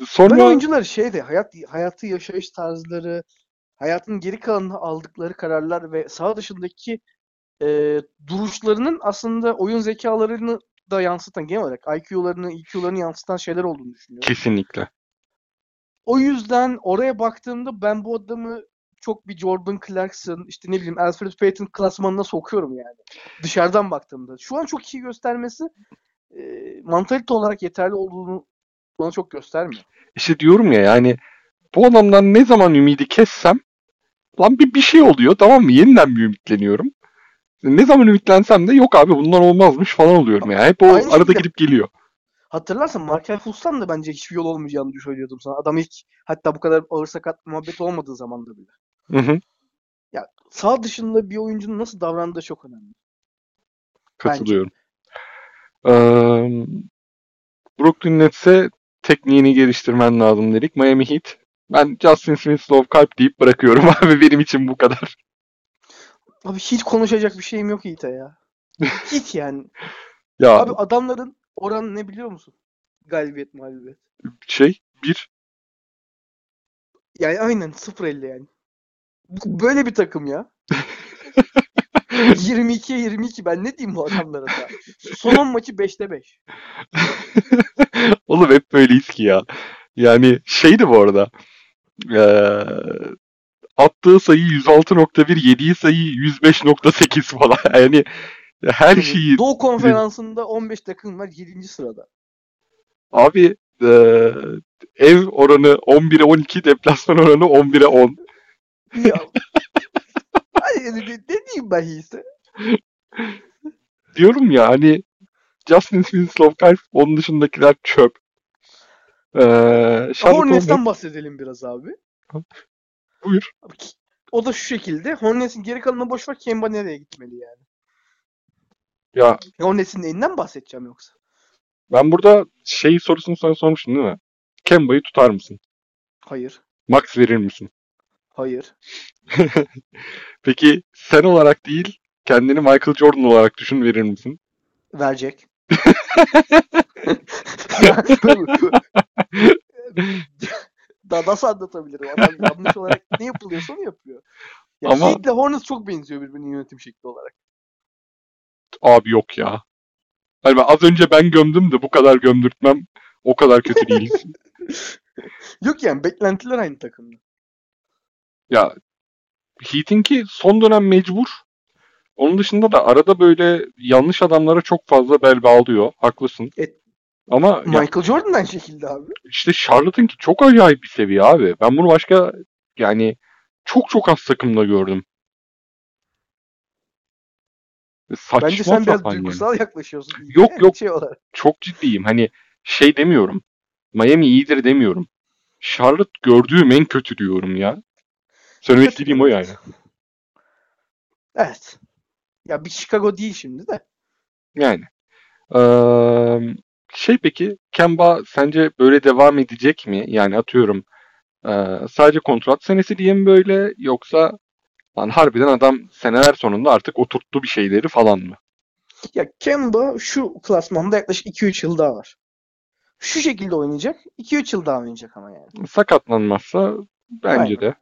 Ben Sonra oyuncular şeyde hayat hayatı yaşayış tarzları, hayatın geri kalanında aldıkları kararlar ve saha dışındaki e, duruşlarının aslında oyun zekalarını da yansıtan genel olarak IQ'larını, EQ'larını yansıtan şeyler olduğunu düşünüyorum. kesinlikle. O yüzden oraya baktığımda ben bu adamı çok bir Jordan Clarkson, işte ne bileyim Alfred Payton klasmanına sokuyorum yani. Dışarıdan baktığımda. Şu an çok iyi göstermesi e, mantalite olarak yeterli olduğunu bana çok göstermiyor. İşte diyorum ya yani bu adamdan ne zaman ümidi kessem lan bir bir şey oluyor tamam mı? Yeniden bir ümitleniyorum. Ne zaman ümitlensem de yok abi bundan olmazmış falan oluyorum ya. Hep o Aynı arada şekilde- gidip geliyor. Hatırlarsan Markel Fultz'tan da bence hiçbir yol olmayacağını söylüyordum sana. Adam ilk hatta bu kadar ağır sakat muhabbet olmadığı zamanda bile. Hı hı. Sağ dışında bir oyuncunun nasıl davrandığı çok önemli. Katılıyorum. Ee, Brooklyn Nets'e tekniğini geliştirmen lazım dedik. Miami Heat. Ben Justin Smith Love kalp deyip bırakıyorum (laughs) abi benim için bu kadar. Abi hiç konuşacak bir şeyim yok Yiğit'e ya. (laughs) Hiç yani. Ya Abi adamların oranı ne biliyor musun? Galibiyet mağlubiyet. şey bir Yani aynen 0-50 yani. Bu- Böyle bir takım ya. (laughs) 22'ye 22 ben ne diyeyim bu adamlara da. Son 10 maçı 5'te 5. Oğlum hep böyleyiz ki ya. Yani şeydi bu arada. Ee, attığı sayı 106.1, yediği sayı 105.8 falan. (laughs) Yani her şeyi Doğu konferansında 15 takım var 7. sırada. abi e, ev oranı 11'e 12, deplasman oranı 11'e 10. Ya. Ne, ne diyeyim ben iyisi? Diyorum ya hani Justin Winslow kalp onun dışındakiler çöp. Ee, Hornets'ten bahsedelim biraz abi. Buyur. O da şu şekilde. Hornets'in geri kalanını boş ver. Kemba nereye gitmeli yani? Ya Hornets'in neyinden bahsedeceğim yoksa? ben burada şey sorusunu sana sormuştum değil mi? Kemba'yı tutar mısın? Hayır. Max verir misin? Hayır. (laughs) Peki sen olarak değil, kendini Michael Jordan olarak düşün verir misin? Verecek. (laughs) (laughs) Daha nasıl anlatabilirim? Adam yanlış olarak (laughs) ne yapılıyorsa onu yapıyor. Ya Ama- Heat'le Hornets çok benziyor birbirinin yönetim şekli olarak. Abi yok ya. Hani ben az önce ben gömdüm de bu kadar gömdürtmem o kadar kötü değiliz. (laughs) Yok yani beklentiler aynı takımda. ya Heat'inki son dönem mecbur. Onun dışında da arada böyle yanlış adamlara çok fazla bel bağlıyor. Haklısın. E- Ama ya Michael Jordan aynı şekilde abi. işte Charlotte'ınki çok acayip bir seviye abi. Ben bunu başka yani çok çok az takımda gördüm. Saçma Bence sen biraz yani. duygusal yaklaşıyorsun. Yok, (laughs) yok. Şey olarak. çok ciddiyim. Hani şey demiyorum. Miami iyidir demiyorum. Charlotte gördüğüm en kötü diyorum ya. Söylemek istediğim o yani. Evet. Ya bir Chicago değil şimdi de. Yani. Eee, şey peki Kemba sence böyle devam edecek mi? Yani atıyorum eee, sadece kontrat senesi diye mi böyle yoksa lan harbiden adam seneler sonunda artık oturttu bir şeyleri falan mı? Ya Kemba şu klasmanda yaklaşık 2-3 yıl daha var. Şu şekilde oynayacak. 2-3 yıl daha oynayacak ama yani. Sakatlanmazsa bence Aynen. de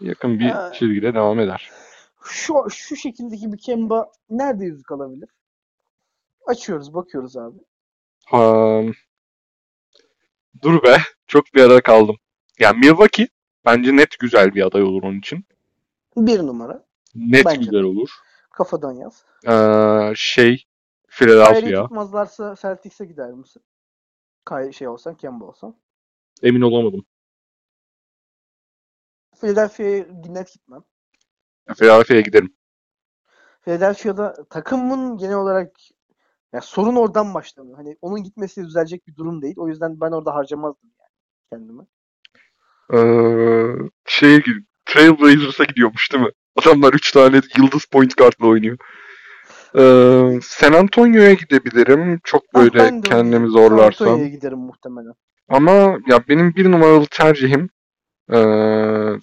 yakın bir Ha. çizgide devam eder. Şu şu şekildeki bir Kemba nerede yüzük alabilir? Açıyoruz, bakıyoruz abi. Ha, dur be. Çok bir arada kaldım. Yani Milwaukee bence net güzel bir aday olur onun için. Bir numara. Net Bence güzel olur. Kafadan yaz. Ee, şey Philadelphia. tutmazlarsa Celtics'e gider misin? Kay şey olsan, Kemba olsan. Emin olamadım. Philadelphia'ya net gitmem. Philadelphia'ya giderim. Philadelphia'da takımın genel olarak ya sorun oradan başlamıyor. Hani onun gitmesi düzelecek bir durum değil. O yüzden ben orada harcamazdım yani kendimi. Ee, şeye gid- Trailblazers'a gidiyormuş değil mi? Adamlar 3 tane yıldız point guard'la oynuyor. Ee, San Antonio'ya gidebilirim. Çok Ah, böyle de kendimi San zorlarsam. Antonio'ya giderim muhtemelen. Ama ya benim bir numaralı tercihim ee,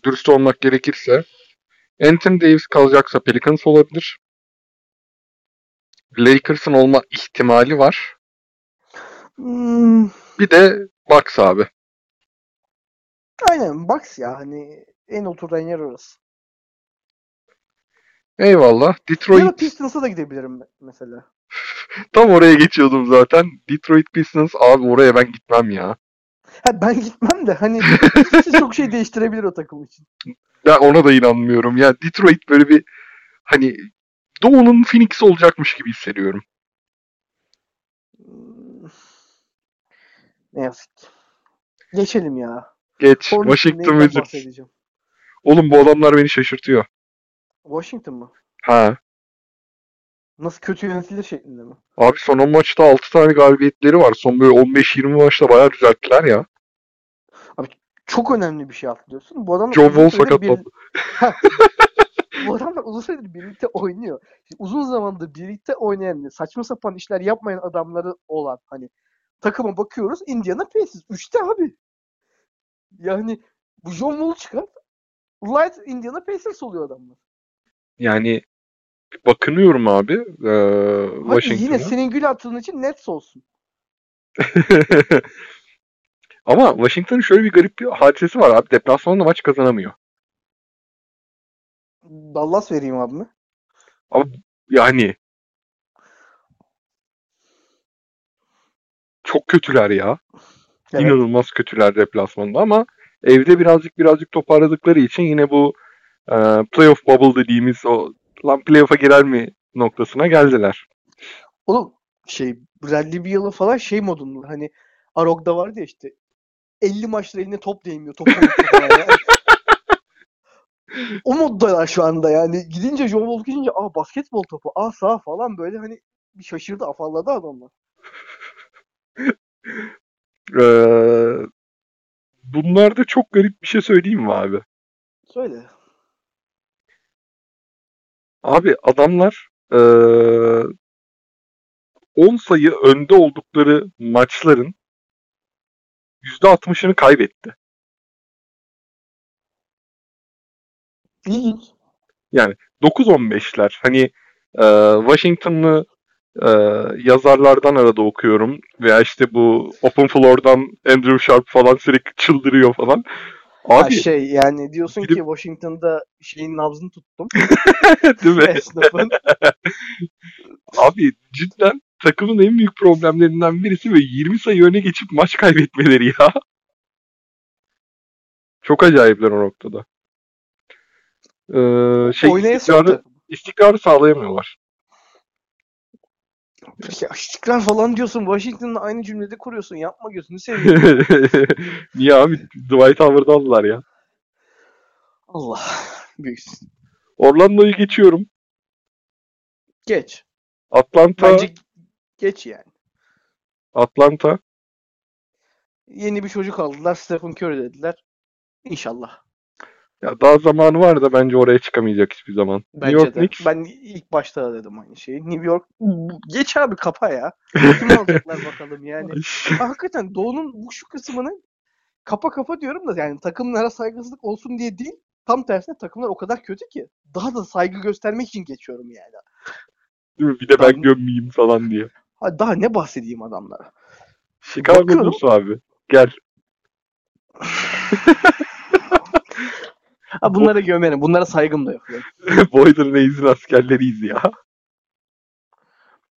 dürüst olmak gerekirse Anthony Davis kalacaksa Pelicans olabilir. Lakers'ın olma ihtimali var. Hmm, Bir de Bucks abi. aynen Bucks ya hani en oturan yer orası. Eyvallah. Ya da Detroit Pistons'a da gidebilirim me- mesela. (laughs) tam oraya geçiyordum zaten. Detroit Pistons abi oraya ben gitmem ya. Ha, ben gitmem de hani (laughs) çok şey değiştirebilir o takım için. Ben ona da inanmıyorum. Ya Detroit böyle bir hani Doğu'nun Phoenix olacakmış gibi hissediyorum. Ne yazık ki. Geçelim ya. Geç. Hornets'ın Washington Wizards. bahsedeceğim? Oğlum bu adamlar beni şaşırtıyor. Washington mı? Ha. Nasıl kötü yönetilir şeklinde mi? Abi son 10 maçta 6 tane galibiyetleri var. Son böyle 15-20 maçta bayağı düzelttiler ya. Çok önemli bir şey atlıyorsun. Bu adamlar John Wall süredir bir- sakatlandı. (laughs) Bu adamlar uzun süredir birlikte oynuyor. Şimdi uzun zamandır birlikte oynayan, saçma sapan işler yapmayan adamları olan hani takıma bakıyoruz. Indiana Pacers. Üçte abi. Yani bu John Wall çıkar. Light Indiana Pacers oluyor adamlar. Yani bakınıyorum abi. Ee, Hadi yine Washington'a. senin gül attığın için Nets olsun. (laughs) Ama Washington'ın şöyle bir garip bir hadisesi var abi. Deplasmanda maç kazanamıyor. Dallas vereyim abime. Yani çok kötüler ya. Evet. İnanılmaz kötüler deplasmanda ama evde birazcık birazcık toparladıkları için yine bu e, playoff bubble dediğimiz o lan playoff'a girer mi noktasına geldiler. Oğlum şey Bradley Beal'ın falan şey modunda hani Arog'da vardı ya işte 50 maçtır eline top değmiyor. Top unuttu falan ya. (laughs) o moddalar şu anda yani. Gidince John Wall gidince aa basketbol topu aa sağ falan böyle hani bir şaşırdı afalladı adamlar. (laughs) Ee, bunlarda çok garip bir şey söyleyeyim mi abi? Söyle. Abi adamlar ee, 10 sayı önde oldukları maçların %60'ını kaybetti. İlginç. 9-15'ler. Hani e, Washington'lı e, yazarlardan arada okuyorum. Veya işte bu Open Floor'dan Andrew Sharp falan sürekli çıldırıyor falan. Ha Abi şey yani diyorsun gidip- ki Washington'da şeyin nabzını tuttum. (laughs) değil mi? Esnafın. (laughs) Abi cidden takımın en büyük problemlerinden birisi ve 20 sayı öne geçip maç kaybetmeleri ya. Çok acayipler o noktada. Ee, şey istikrarı, istikrarı sağlayamıyorlar. Ya istikrar falan diyorsun. Washington'la aynı cümlede kuruyorsun. Yapma gözünü seveyim. (laughs) Niye abi? Dwight Howard'ı aldılar ya. Allah. Büyüksün. Orlando'yu geçiyorum. Geç. Atlanta, Bence geç yani. Atlanta. Yeni bir çocuk aldılar. Stephen Curry dediler. İnşallah. Ya daha zamanı var da bence oraya çıkamayacak hiçbir zaman. Bence New York de. Knicks. Ben ilk başta da dedim aynı şeyi. New York (laughs) geç abi kapa ya. (laughs) Kim alacaklar bakalım yani. Ha, hakikaten Doğu'nun bu şu kısmını kapa kapa diyorum da yani takımlara saygısızlık olsun diye değil. Tam tersine takımlar o kadar kötü ki. Daha da saygı göstermek için geçiyorum yani. Değil mi? Bir de ben gömmeyeyim falan diye. Ha, daha ne bahsedeyim adamlara. Chicago. Bulls abi. Gel. (laughs) Ha, bunlara gömerim. Bunlara saygım da yok. yani. Boyden Reis'in askerleriyiz ya.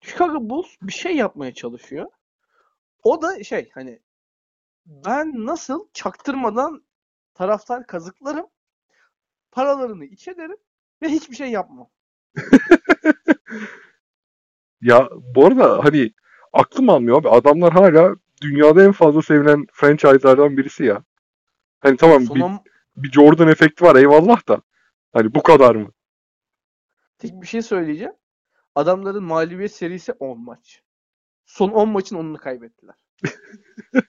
Chicago Bulls bir şey yapmaya çalışıyor. O da şey hani ben nasıl çaktırmadan taraftar kazıklarım paralarını iç ederim ve hiçbir şey yapmam. (laughs) Ya bu arada hani aklım almıyor abi. Adamlar hala dünyada en fazla sevilen franchise'lardan birisi ya. Hani tamam Son bir Jordan efekti var eyvallah da. Hani bu kadar mı? tek bir şey söyleyeceğim. Adamların mağlubiyet serisi 10 maç. Son 10 maçın 10'unu kaybettiler. (laughs)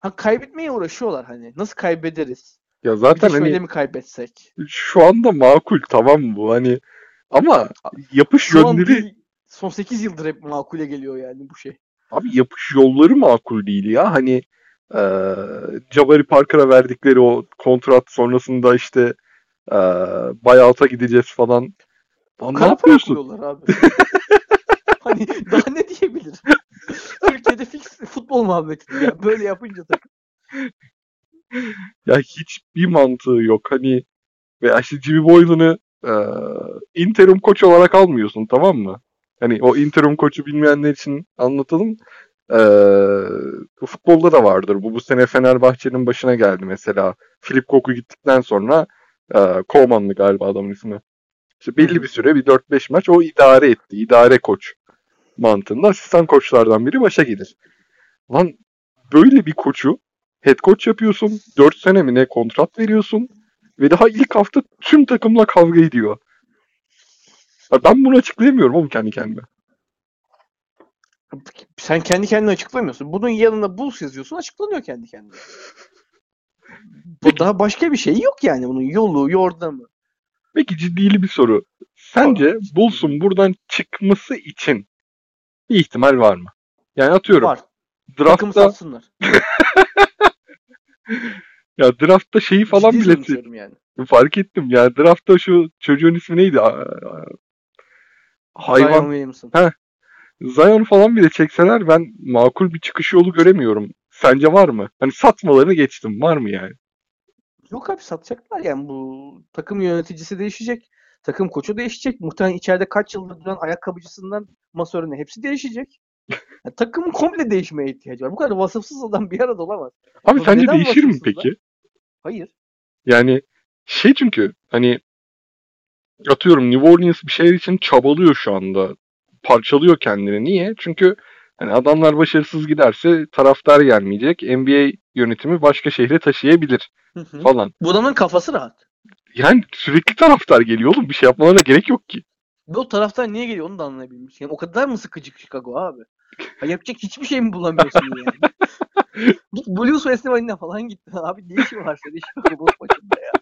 ha kaybetmeye uğraşıyorlar hani. Nasıl kaybederiz? Ya Bir zaten şöyle hani mi kaybetsek? şu anda makul tamam mı bu? Hani ama yapış Şu yönleri değil, son 8 yıldır hep makule geliyor yani bu şey. abi yapış yolları makul değil ya. Hani eee Jabari Parker'a verdikleri o kontrat sonrasında işte eee buyout'a gideceğiz falan. Lan ne yapıyorsun? abi. (laughs) hani daha ne diyebilir? (laughs) Türkiye'de fix futbol muhabbeti ya. Böyle yapınca takım. Ya hiçbir mantığı yok. Hani veya işte Jimmy Boylan'ı eee interim koç olarak almıyorsun tamam mı? Hani o interim koçu bilmeyenler için anlatalım. Eee futbolda da vardır. Bu bu sene Fenerbahçe'nin başına geldi mesela. Filip Koku gittikten sonra eee Koman'dı galiba adamın ismi. İşte belli bir süre bir 4-5 maç o idare etti. İdare koç mantığında asistan koçlardan biri başa gelir. Lan böyle bir koçu head coach yapıyorsun. 4 sene mi ne kontrat veriyorsun. Ve daha ilk hafta tüm takımla kavga ediyor. Ben bunu açıklayamıyorum oğlum kendi kendime. Sen kendi kendine açıklamıyorsun. Bunun yanına Bulls yazıyorsun açıklanıyor kendi kendine. Bu daha başka bir şey yok yani bunun yolu, yordamı. Peki ciddili bir soru. Sence Bulls'un buradan çıkması için bir ihtimal var mı? Yani atıyorum Var. Takımı draftta satsınlar. (laughs) ya draftta şeyi falan Ciddi bile yani. fark ettim. Ya draftta şu çocuğun ismi neydi? Hayvan Zion Williamson. Zion falan bile çekseler ben makul bir çıkış yolu göremiyorum. Sence var mı? Hani satmalarını geçtim. Var mı yani? Yok abi satacaklar yani bu takım yöneticisi değişecek. Takım koçu değişecek. Muhtemelen içeride kaç yıldır duran ayakkabıcısından masörüne hepsi değişecek. (laughs) Yani takımın komple değişmeye ihtiyacı var. Bu kadar vasıfsız adam bir arada olamaz. Abi Bu sence değişir mi peki? Hayır. Yani şey çünkü hani atıyorum New Orleans bir şey için çabalıyor şu anda. Parçalıyor kendini. Niye? Çünkü hani adamlar başarısız giderse taraftar gelmeyecek. NBA yönetimi başka şehre taşıyabilir Hı hı. falan. Bu adamın kafası rahat. Yani sürekli taraftar geliyor oğlum. Bir şey yapmalarına gerek yok ki. Ve o taraftar niye geliyor onu da anlayabilmiş. Yani o kadar mı sıkıcı Chicago abi? Ya yapacak hiçbir şey mi bulamıyorsun yani? (laughs) Git Blues Festivali'ne falan git. (laughs) Abi ne işi var senin Chicago Bulls maçında ya?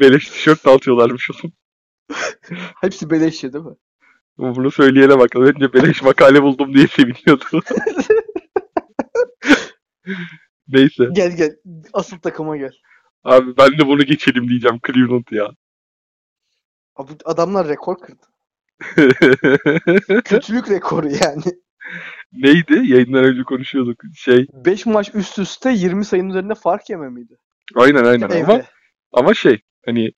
Beleş tişört dağıtıyorlarmış oğlum. Hepsi beleşçi değil mi? Bunu söyleyene bak. Önce beleş makale buldum diye seviniyordu. (laughs) Neyse. Gel gel. Asıl takıma gel. Abi ben de bunu geçelim diyeceğim Cleveland ya. Abi adamlar rekor kırdı. (laughs) Kötülük rekoru yani. Neydi? Yayından önce konuşuyorduk. Şey. 5 maç üst üste 20 sayının üzerinde fark yeme miydi? Aynen aynen ama Evde. ama şey hani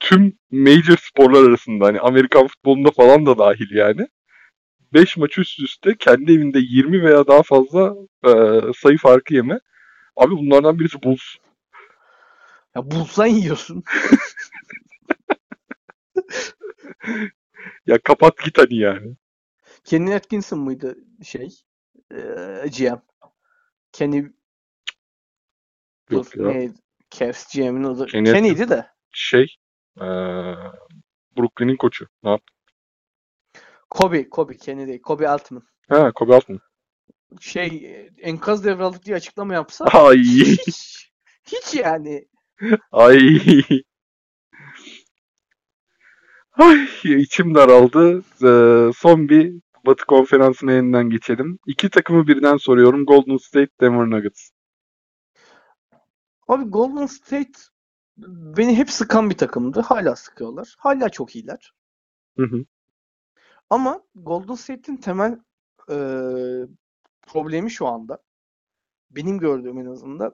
tüm major sporlar arasında hani Amerikan futbolunda falan da dahil yani 5 maç üst üste kendi evinde 20 veya daha fazla e, sayı farkı yeme. Abi bunlardan birisi Bulls. Ya bulsan yiyorsun. (laughs) Ya kapat git hani yani. Kenny Atkinson mıydı şey? Eee GM. Kenny Yok dur, ya. neydi? Cavs GM'in adı. Kenny Kenny'di de. Şey e, Brooklyn'in koçu. Ne yaptı? Kobe, Kobe, Kenny değil. Kobe Altman. Ha Kobe Altman. Şey enkaz devraldık diye açıklama yapsa Ay hiç, hiç yani. ay. Ay içim daraldı. Ee, son bir Batı konferansına yeniden geçelim. İki takımı birden soruyorum. Golden State, Denver Nuggets. Abi Golden State beni hep sıkan bir takımdı. Hala sıkıyorlar. Hala çok iyiler. Hı hı. Ama Golden State'in temel e, problemi şu anda benim gördüğüm en azından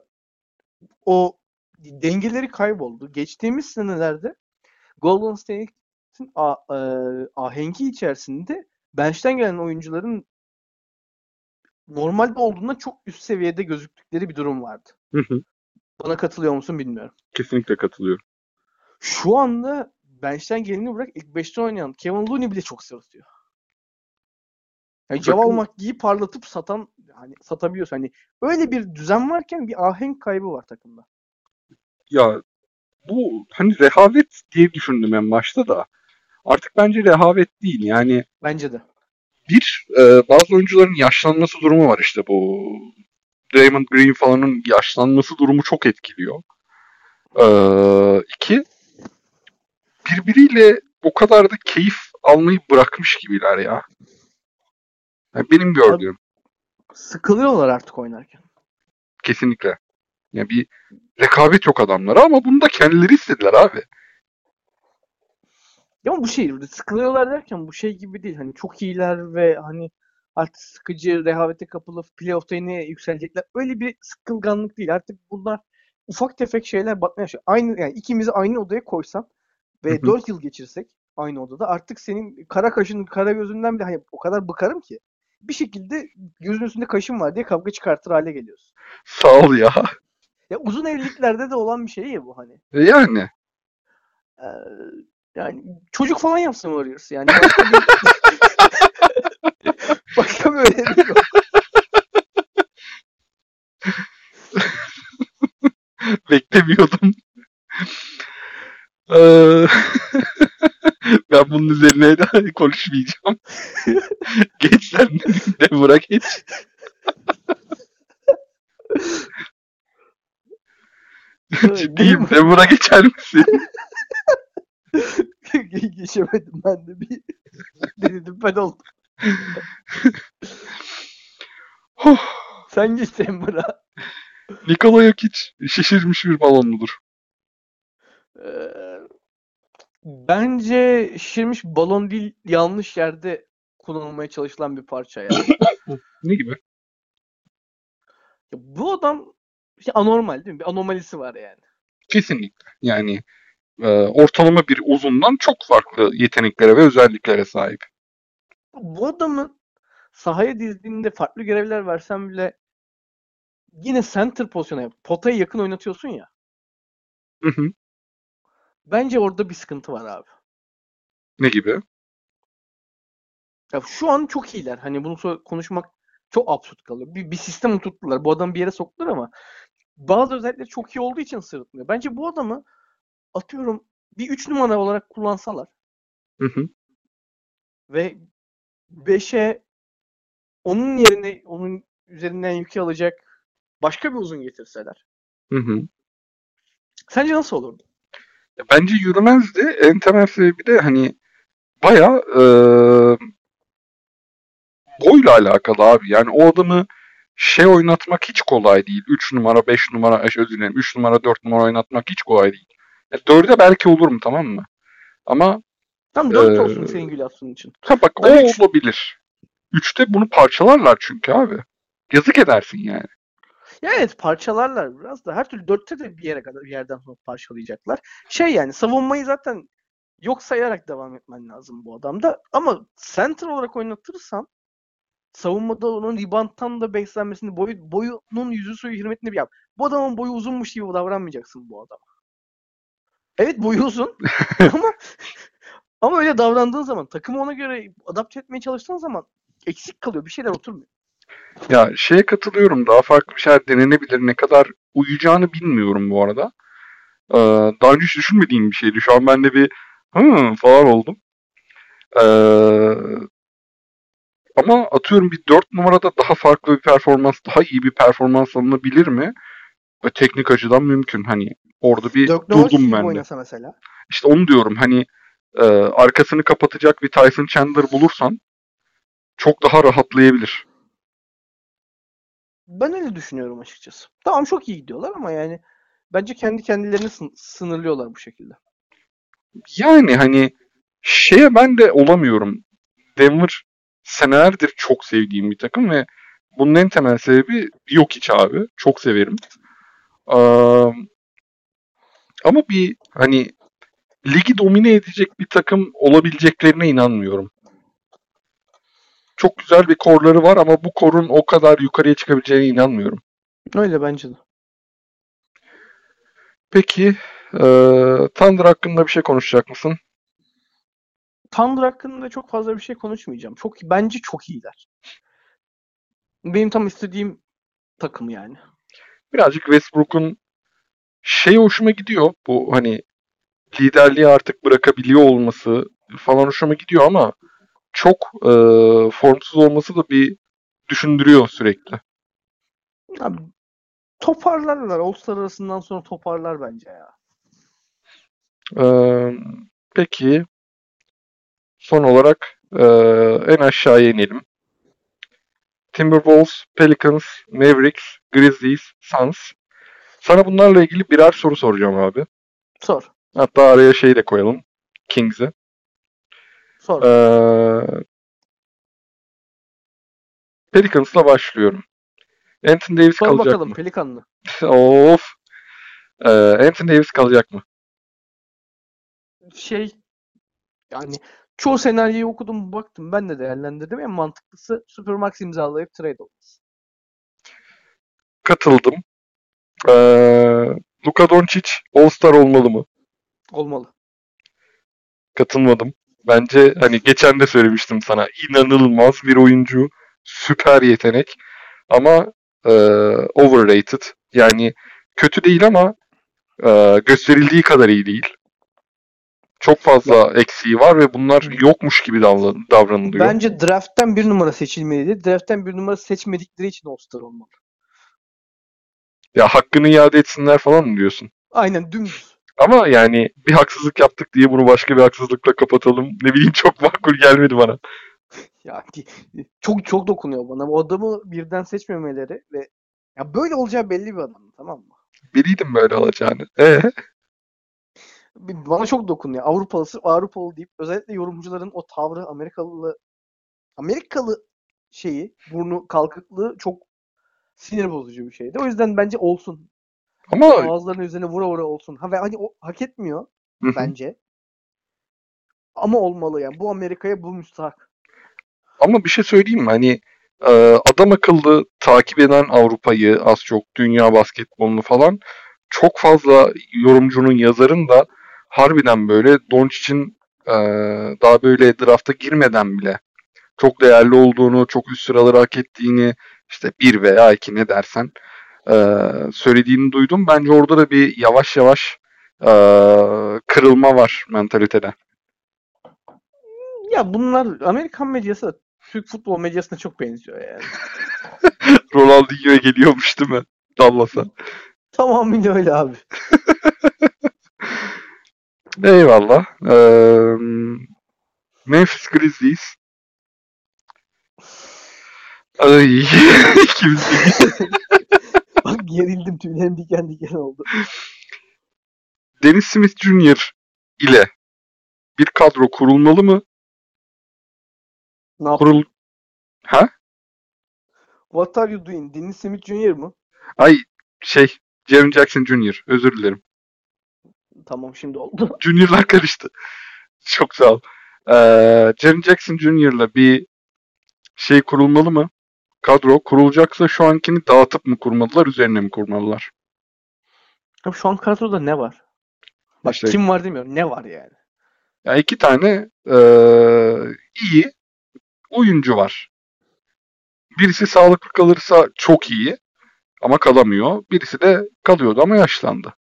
o dengeleri kayboldu. Geçtiğimiz senelerde Golden State'in e, ahengi içerisinde bench'ten gelen oyuncuların normalde olduğundan çok üst seviyede gözüktükleri bir durum vardı. Hı hı. Bana katılıyor musun bilmiyorum. Kesinlikle katılıyorum. Şu anda bench'ten geleni bırak ilk 5'te oynayan Kevin Looney bile çok sırıtıyor. Yani Javal McGee'yi parlatıp satan hani satabiliyorsun. Hani öyle bir düzen varken bir ahenk kaybı var takımda. Ya bu hani rehavet diye düşündüm en başta da. Artık bence rehavet değil. Yani Bence de. bir e, bazı oyuncuların yaşlanması durumu var işte bu Draymond Green falanın yaşlanması durumu çok etkiliyor. E, iki birbiriyle o kadar da keyif almayı bırakmış gibiler ya. Yani benim gördüğüm Sıkılıyorlar artık oynarken. kesinlikle. Yani bir rekabet yok adamlara ama bunu da kendileri istediler abi. Ya bu şey sıkılıyorlar derken bu şey gibi değil. Hani çok iyiler ve hani artık sıkıcı, rehavete kapılı playoff'ta yine yükselecekler. Öyle bir sıkılganlık değil. Artık bunlar ufak tefek şeyler batmaya başlıyor. Aynı yani ikimizi aynı odaya koysan ve hı. 4 yıl geçirsek aynı odada artık senin kara kaşın, kara gözünden bile hani o kadar bıkarım ki bir şekilde gözün üstünde kaşın var diye kavga çıkartır hale geliyorsun. Sağ ol ya. Ya uzun evliliklerde de olan bir şey ya bu hani. E Yani Ee, yani çocuk falan yapsın Warriors yani. (laughs) Başka bir, önemi yok. beklemiyordum. Eee, (laughs) ben bunun üzerine de konuşmayacağım. (laughs) geç sen Denver'a geç. Ciddiyim. Denver'a geçer misin? Ge- (laughs) Geçemedim ben de bir denedim ben oldum. Sen geç Denver'a. Nikola Jokic şişirmiş bir balon mudur? Ee, bence şişirmiş balon değil yanlış yerde kullanılmaya çalışılan bir parça ya. Ne gibi? Ya bu adam işte anormal değil mi? Bir anomalisi var yani. Kesinlikle. Yani e, ortalama bir uzundan çok farklı yeteneklere ve özelliklere sahip. Bu adamın sahaya dizdiğinde farklı görevler versen bile yine center pozisyona. Potaya yakın oynatıyorsun ya. Hı hı. Bence orada bir sıkıntı var abi. Ne gibi? Ya şu an çok iyiler. Hani bunu konuşmak çok absürt kalıyor. Bir, bir sistem oturttular. Bu adamı bir yere soktular ama bazı özellikleri çok iyi olduğu için sırıtmıyor. Bence bu adamı atıyorum bir 3 numara olarak kullansalar Hı hı. ve 5'e onun yerine onun üzerinden yükü alacak başka bir uzun getirseler. Hı hı. Sence nasıl olurdu? Bence yürümezdi. En temel sebebi de hani bayağı e, boyla alakalı abi. Yani o adamı şey oynatmak hiç kolay değil. 3 numara, 5 numara, e, özür dilerim 3 numara, 4 numara oynatmak hiç kolay değil. Ya 4'e belki olur mu tamam mı? Ama Tam 4 Ee, olsun senin Gülas'ın için. ha bak o Ben üç- olabilir. 3'te bunu parçalarlar çünkü abi. Yazık edersin yani. Ya evet parçalarlar biraz da her türlü 4'te de bir yere kadar bir yerden sonra parçalayacaklar. Şey yani savunmayı zaten yok sayarak devam etmen lazım bu adamda. Ama center olarak oynatırsan savunmada onun rebound'tan da beslenmesini boyu, boyunun yüzü suyu hürmetini bir yap. Bu adamın boyu uzunmuş gibi davranmayacaksın bu adama. Evet boyu uzun (laughs) ama ama öyle davrandığın zaman takımı ona göre adapte etmeye çalıştığın zaman eksik kalıyor. Bir şeyler oturmuyor. Ya şeye katılıyorum. Daha farklı bir şeyler denenebilir. Ne kadar uyacağını bilmiyorum bu arada. Ee, daha önce hiç düşünmediğim bir şeydi. Şu an ben de bir hı falan oldum. Ee, ama atıyorum bir 4 numarada daha farklı bir performans, daha iyi bir performans alınabilir mi? Ve teknik açıdan mümkün. Hani orada bir Dirk durdum ben de. mesela. İşte onu diyorum. Hani e, arkasını kapatacak bir Tyson Chandler bulursan çok daha rahatlayabilir. Ben öyle düşünüyorum açıkçası. Tamam çok iyi gidiyorlar ama yani bence kendi kendilerini sın- sınırlıyorlar bu şekilde. Yani hani şeye ben de olamıyorum. Denver senelerdir çok sevdiğim bir takım ve bunun en temel sebebi yok hiç abi. Çok severim. Ee, ama bir hani ligi domine edecek bir takım olabileceklerine inanmıyorum. Çok güzel bir korları var ama bu korun o kadar yukarıya çıkabileceğine inanmıyorum. Öyle bence de. Peki e, Thunder hakkında bir şey konuşacak mısın? Thunder hakkında çok fazla bir şey konuşmayacağım. Çok bence çok iyiler. Benim tam istediğim takım yani. Birazcık Westbrook'un şey hoşuma gidiyor. Bu hani liderliği artık bırakabiliyor olması falan hoşuma gidiyor ama çok e, formsuz olması da bir düşündürüyor sürekli. Abi, toparlarlar. All-Star arasından sonra toparlar bence ya. Ee, peki son olarak e, en aşağıya inelim. Timberwolves, Pelicans, Mavericks, Grizzlies, Suns. Sana bunlarla ilgili birer soru soracağım abi. Sor. Hatta araya şey de koyalım. Kings'i. Sor. Ee, Pelicans'la başlıyorum. Anthony Davis Sor kalacak bakalım mı? Pelikanlı. (laughs) of. Ee, Anthony Davis kalacak mı? Şey yani çoğu senaryoyu okudum baktım ben de değerlendirdim. En mantıklısı Supermax imzalayıp trade olması. Katıldım. Ee, Luka Doncic All-Star olmalı mı? Olmalı. Katılmadım. Bence hani geçen de söylemiştim sana inanılmaz bir oyuncu, süper yetenek ama e, overrated. Yani kötü değil ama e, gösterildiği kadar iyi değil. Çok fazla eksiği var ve bunlar yokmuş gibi davran- davranılıyor. Bence draft'tan bir numara seçilmeliydi. Draft'tan bir numara seçmedikleri için All-Star olmalı. Ya hakkını iade etsinler falan mı diyorsun? Aynen dümdüz. Ama yani bir haksızlık yaptık diye bunu başka bir haksızlıkla kapatalım. Ne bileyim (laughs) çok makul gelmedi bana. Ya çok çok dokunuyor bana. O adamı birden seçmemeleri ve ya böyle olacağı belli bir adam tamam mı? Biliydim böyle olacağını. Ee? Bana çok dokunuyor. Avrupalısı Avrupalı deyip özellikle yorumcuların o tavrı Amerikalı Amerikalı şeyi burnu kalkıklığı çok sinir bozucu bir şeydi. O yüzden bence olsun. Ama Ağızlarının üzerine vura vura olsun. Ha, ve hani o hak etmiyor bence. Ama olmalı yani. Bu Amerika'ya bu müstahak. Ama bir şey söyleyeyim mi? Hani e, adam akıllı takip eden Avrupa'yı az çok dünya basketbolunu falan çok fazla yorumcunun yazarın da harbiden böyle Doncic'in e, daha böyle drafta girmeden bile çok değerli olduğunu, çok üst sıraları hak ettiğini işte bir veya iki ne dersen e, söylediğini duydum. Bence orada da bir yavaş yavaş e, kırılma var mentalitede. Ya bunlar Amerikan medyası Türk futbol medyasına çok benziyor yani. (laughs) Ronaldinho'ya geliyormuş değil mi? Dallas'a. Tamamıyla öyle abi. (laughs) Eyvallah. Ee, Memphis Grizzlies. Ay, (laughs) ikimiz Bak gerildim tüylerim diken diken oldu. Dennis Smith Jr. ile bir kadro kurulmalı mı? Ne? Kurul... Ha? What are you doing? Dennis Smith Jr. mı? Ay şey, Jaren Jackson Jr. Özür dilerim. Tamam şimdi oldu. (laughs) Junior'lar karıştı. Çok sağ ol. Ee, Jaren Jackson Jr.'la bir şey kurulmalı mı? Kadro kurulacaksa şu ankini dağıtıp mı kurmalılar, üzerine mi kurmalılar? Abi şu an kadroda ne var? Bak İşte- kim var demiyorum. Ne var yani? Ya iki tane eee, iyi oyuncu var. Birisi sağlıklı kalırsa çok iyi ama kalamıyor. Birisi de kalıyordu ama yaşlandı.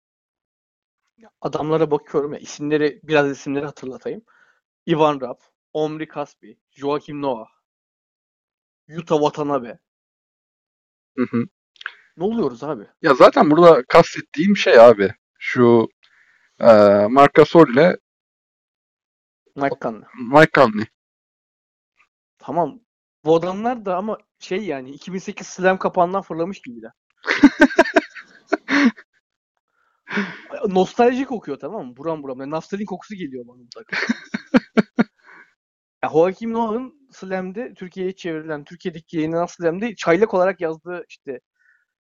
Adamlara bakıyorum ya isimleri biraz isimleri hatırlatayım. Ivan Rapp, Omri Kaspi, Joakim Noah, Yuta Watanabe. Hı hı. Ne oluyoruz abi? Ya zaten burada kastettiğim şey abi şu eee Marc Gasol ile Mike Conley. Mike Conley. Tamam. Bu adamlar da ama şey yani 2008 slam kapağından fırlamış gibiler. (laughs) Nostalji kokuyor tamam mı? Buram buram. Yani naftalin kokusu geliyor bana bu takım. (laughs) ya Joakim Noah'ın Slam'de Türkiye'ye çevrilen, Türkiye'deki yayınlanan Slam'de çaylak olarak yazdığı işte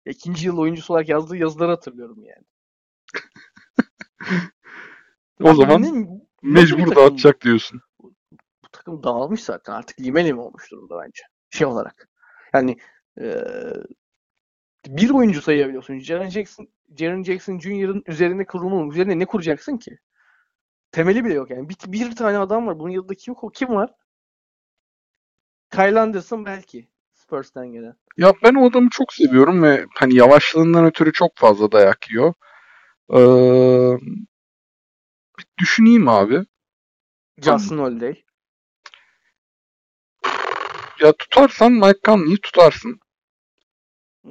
ikinci yıl oyuncusu olarak yazdığı yazıları hatırlıyorum yani. (laughs) O zaman mecbur takım dağıtacak diyorsun. bu takım dağılmış zaten artık lime lime olmuş durumda bence şey olarak. Yani eee, bir oyuncu sayabiliyorsun. Jaren Jackson, Jaren Jackson Jr.'ın üzerine kurulmanın üzerine ne kuracaksın ki? Temeli bile yok yani. Bir, bir tane adam var. Bunun yanında kim kim var? Kyle Anderson belki. Spurs'tan gelen. Ya ben o adamı çok seviyorum ve hani yavaşlığından ötürü çok fazla dayak yiyor. Ee, bir düşüneyim abi. Justin Holiday. Ya tutarsan Mike Conley'i tutarsın.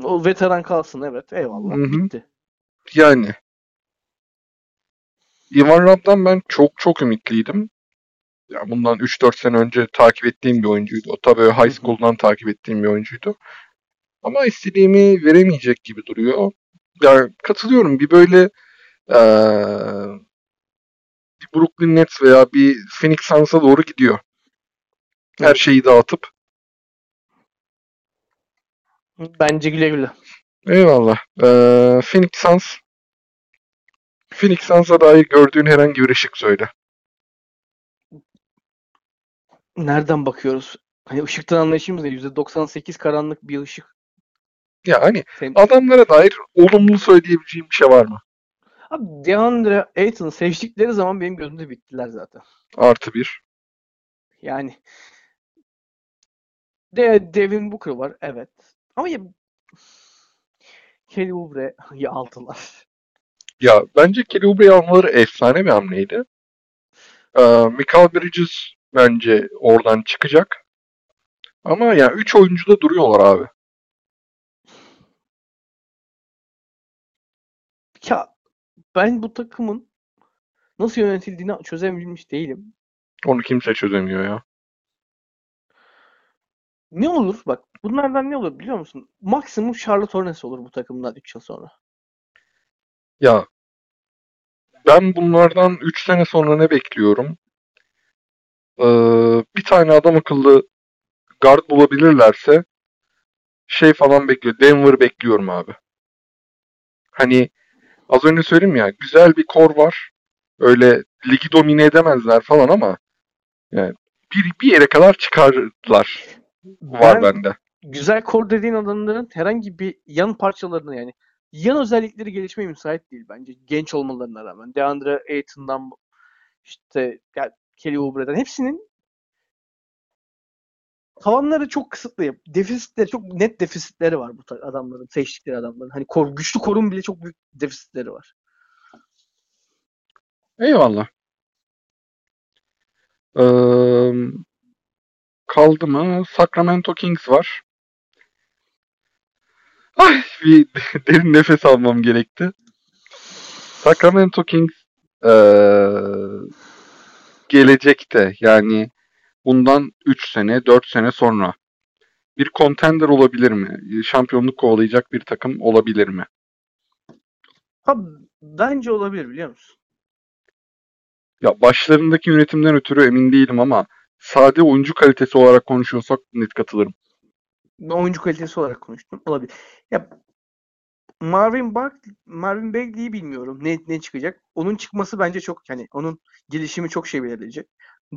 O veteran kalsın evet. Eyvallah. Hı hı. Bitti. Yani. Ivan Rabb'dan ben çok çok ümitliydim. Ya bundan 3-4 sene önce takip ettiğim bir oyuncuydu. O tabii high school'dan takip ettiğim bir oyuncuydu. Ama istediğimi veremeyecek gibi duruyor. Yani katılıyorum. Bir böyle eee, bir Brooklyn Nets veya bir Phoenix Suns'a doğru gidiyor. Her şeyi dağıtıp. Bence güle güle. Eyvallah. Eee Phoenix Suns Phoenix Suns'a dair gördüğün herhangi bir ışık söyle. Nereden bakıyoruz? Hani ışıktan anlayışımız ne? %98 karanlık bir ışık. Ya hani Sen... adamlara dair olumlu söyleyebileceğim bir şey var mı? Abi DeAndre Ayton'u sevdikleri zaman benim gözümde bittiler zaten. Artı bir. Yani de Devin Booker var evet. Ama ya Kelly Oubre'yi aldılar. Ya bence Kelly Oubre'yi almaları efsane bir hamleydi. Ee, Michael Bridges bence oradan çıkacak. Ama ya yani 3 oyuncu da duruyorlar abi. Ya ben bu takımın nasıl yönetildiğini çözebilmiş değilim. Onu kimse çözemiyor ya. Ne olur bak bunlardan ne olur biliyor musun? Maksimum Charlotte Hornets olur bu takımdan 3 yıl sonra. Ya ben bunlardan 3 sene sonra ne bekliyorum? Ee, bir tane adam akıllı guard bulabilirlerse şey falan bekliyor. Denver bekliyorum abi. Hani az önce söyledim ya güzel bir kor var. Öyle ligi domine edemezler falan ama yani bir, bir yere kadar çıkarlar var Ben bende. güzel kor dediğin adamların herhangi bir yan parçalarını yani yan özellikleri gelişmeye müsait değil bence. Genç olmalarına rağmen. DeAndre Ayton'dan işte yani Kelly Oubre'den hepsinin tavanları çok kısıtlı. Defisitleri çok net defisitleri var bu adamların, seçtikleri adamların. Hani kor, güçlü korun bile çok büyük defisitleri var. Eyvallah. Ee, kaldı mı? Sacramento Kings var. Ay bir (laughs) derin nefes almam gerekti. Sacramento Kings ee, gelecekte yani bundan 3 sene 4 sene sonra bir contender olabilir mi? Şampiyonluk kovalayacak bir takım olabilir mi? Ha, bence olabilir biliyor musun? Ya başlarındaki yönetimden ötürü emin değilim ama sade oyuncu kalitesi olarak konuşuyorsak net katılırım. Oyuncu kalitesi olarak konuştum. Olabilir. Ya Marvin Bak Marvin Bagley'i bilmiyorum ne ne çıkacak. Onun çıkması bence çok hani onun gelişimi çok şey belirleyecek.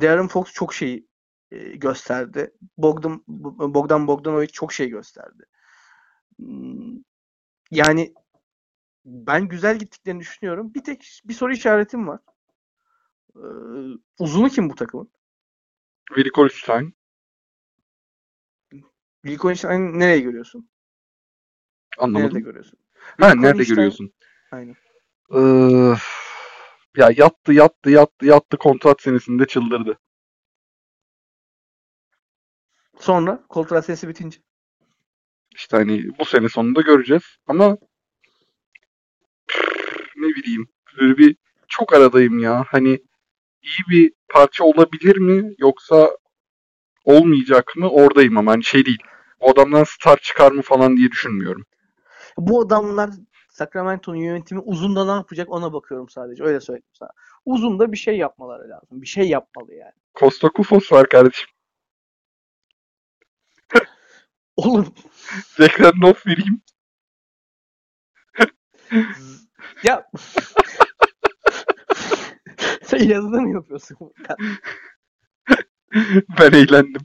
Darren Fox çok şey e, gösterdi. Bogdan Bogdan Bogdanovic çok şey gösterdi. Hmm, Yani ben güzel gittiklerini düşünüyorum. Bir tek bir soru işaretim var. Ee, uzunu kim bu takımın? Willi Kolstein. Wilconstein nereye görüyorsun? Anlamadım. Nerede görüyorsun? Ha nerede Wilconstein- görüyorsun? Aynen. Ee, ya yattı yattı yattı yattı kontrat senesinde çıldırdı. Sonra kontrat sesi bitince. İşte hani bu sene sonunda göreceğiz ama ne bileyim böyle bir çok aradayım ya. Hani iyi bir parça olabilir mi yoksa olmayacak mı oradayım ama hani şey değil. O adamdan star çıkar mı falan diye düşünmüyorum. Bu adamlar Sacramento'nun yönetimi uzunda ne yapacak ona bakıyorum sadece. Öyle söyleyeyim sana. Uzunda bir şey yapmaları lazım. Bir şey yapmalı yani. Costa Kufos var kardeşim. (laughs) Oğlum Tekrar not vereyim. ya (laughs) sen yazıda mı yapıyorsun? ben eğlendim.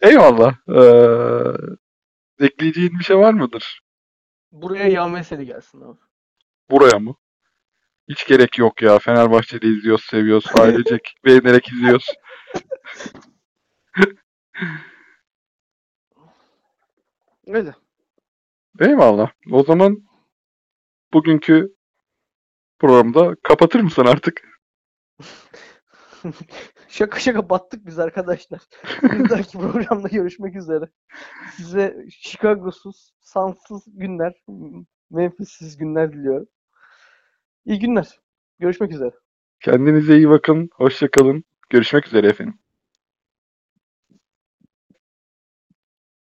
Eyvallah. Ee, ekleyeceğin bir şey var mıdır? Buraya yağ mesele gelsin abi. Buraya mı? Hiç gerek yok ya. Fenerbahçe'de izliyoruz, seviyoruz. Ailecek (laughs) beğenerek izliyoruz. Öyle. Eyvallah. O zaman bugünkü programda kapatır mısın artık? (laughs) Şaka şaka battık biz arkadaşlar. (laughs) Bir dahaki programda görüşmek üzere. Size Chicago'suz, Suns'sız günler, Memphis'siz günler diliyorum. İyi günler. Görüşmek üzere. Kendinize iyi bakın. Hoşça kalın. Görüşmek üzere efendim.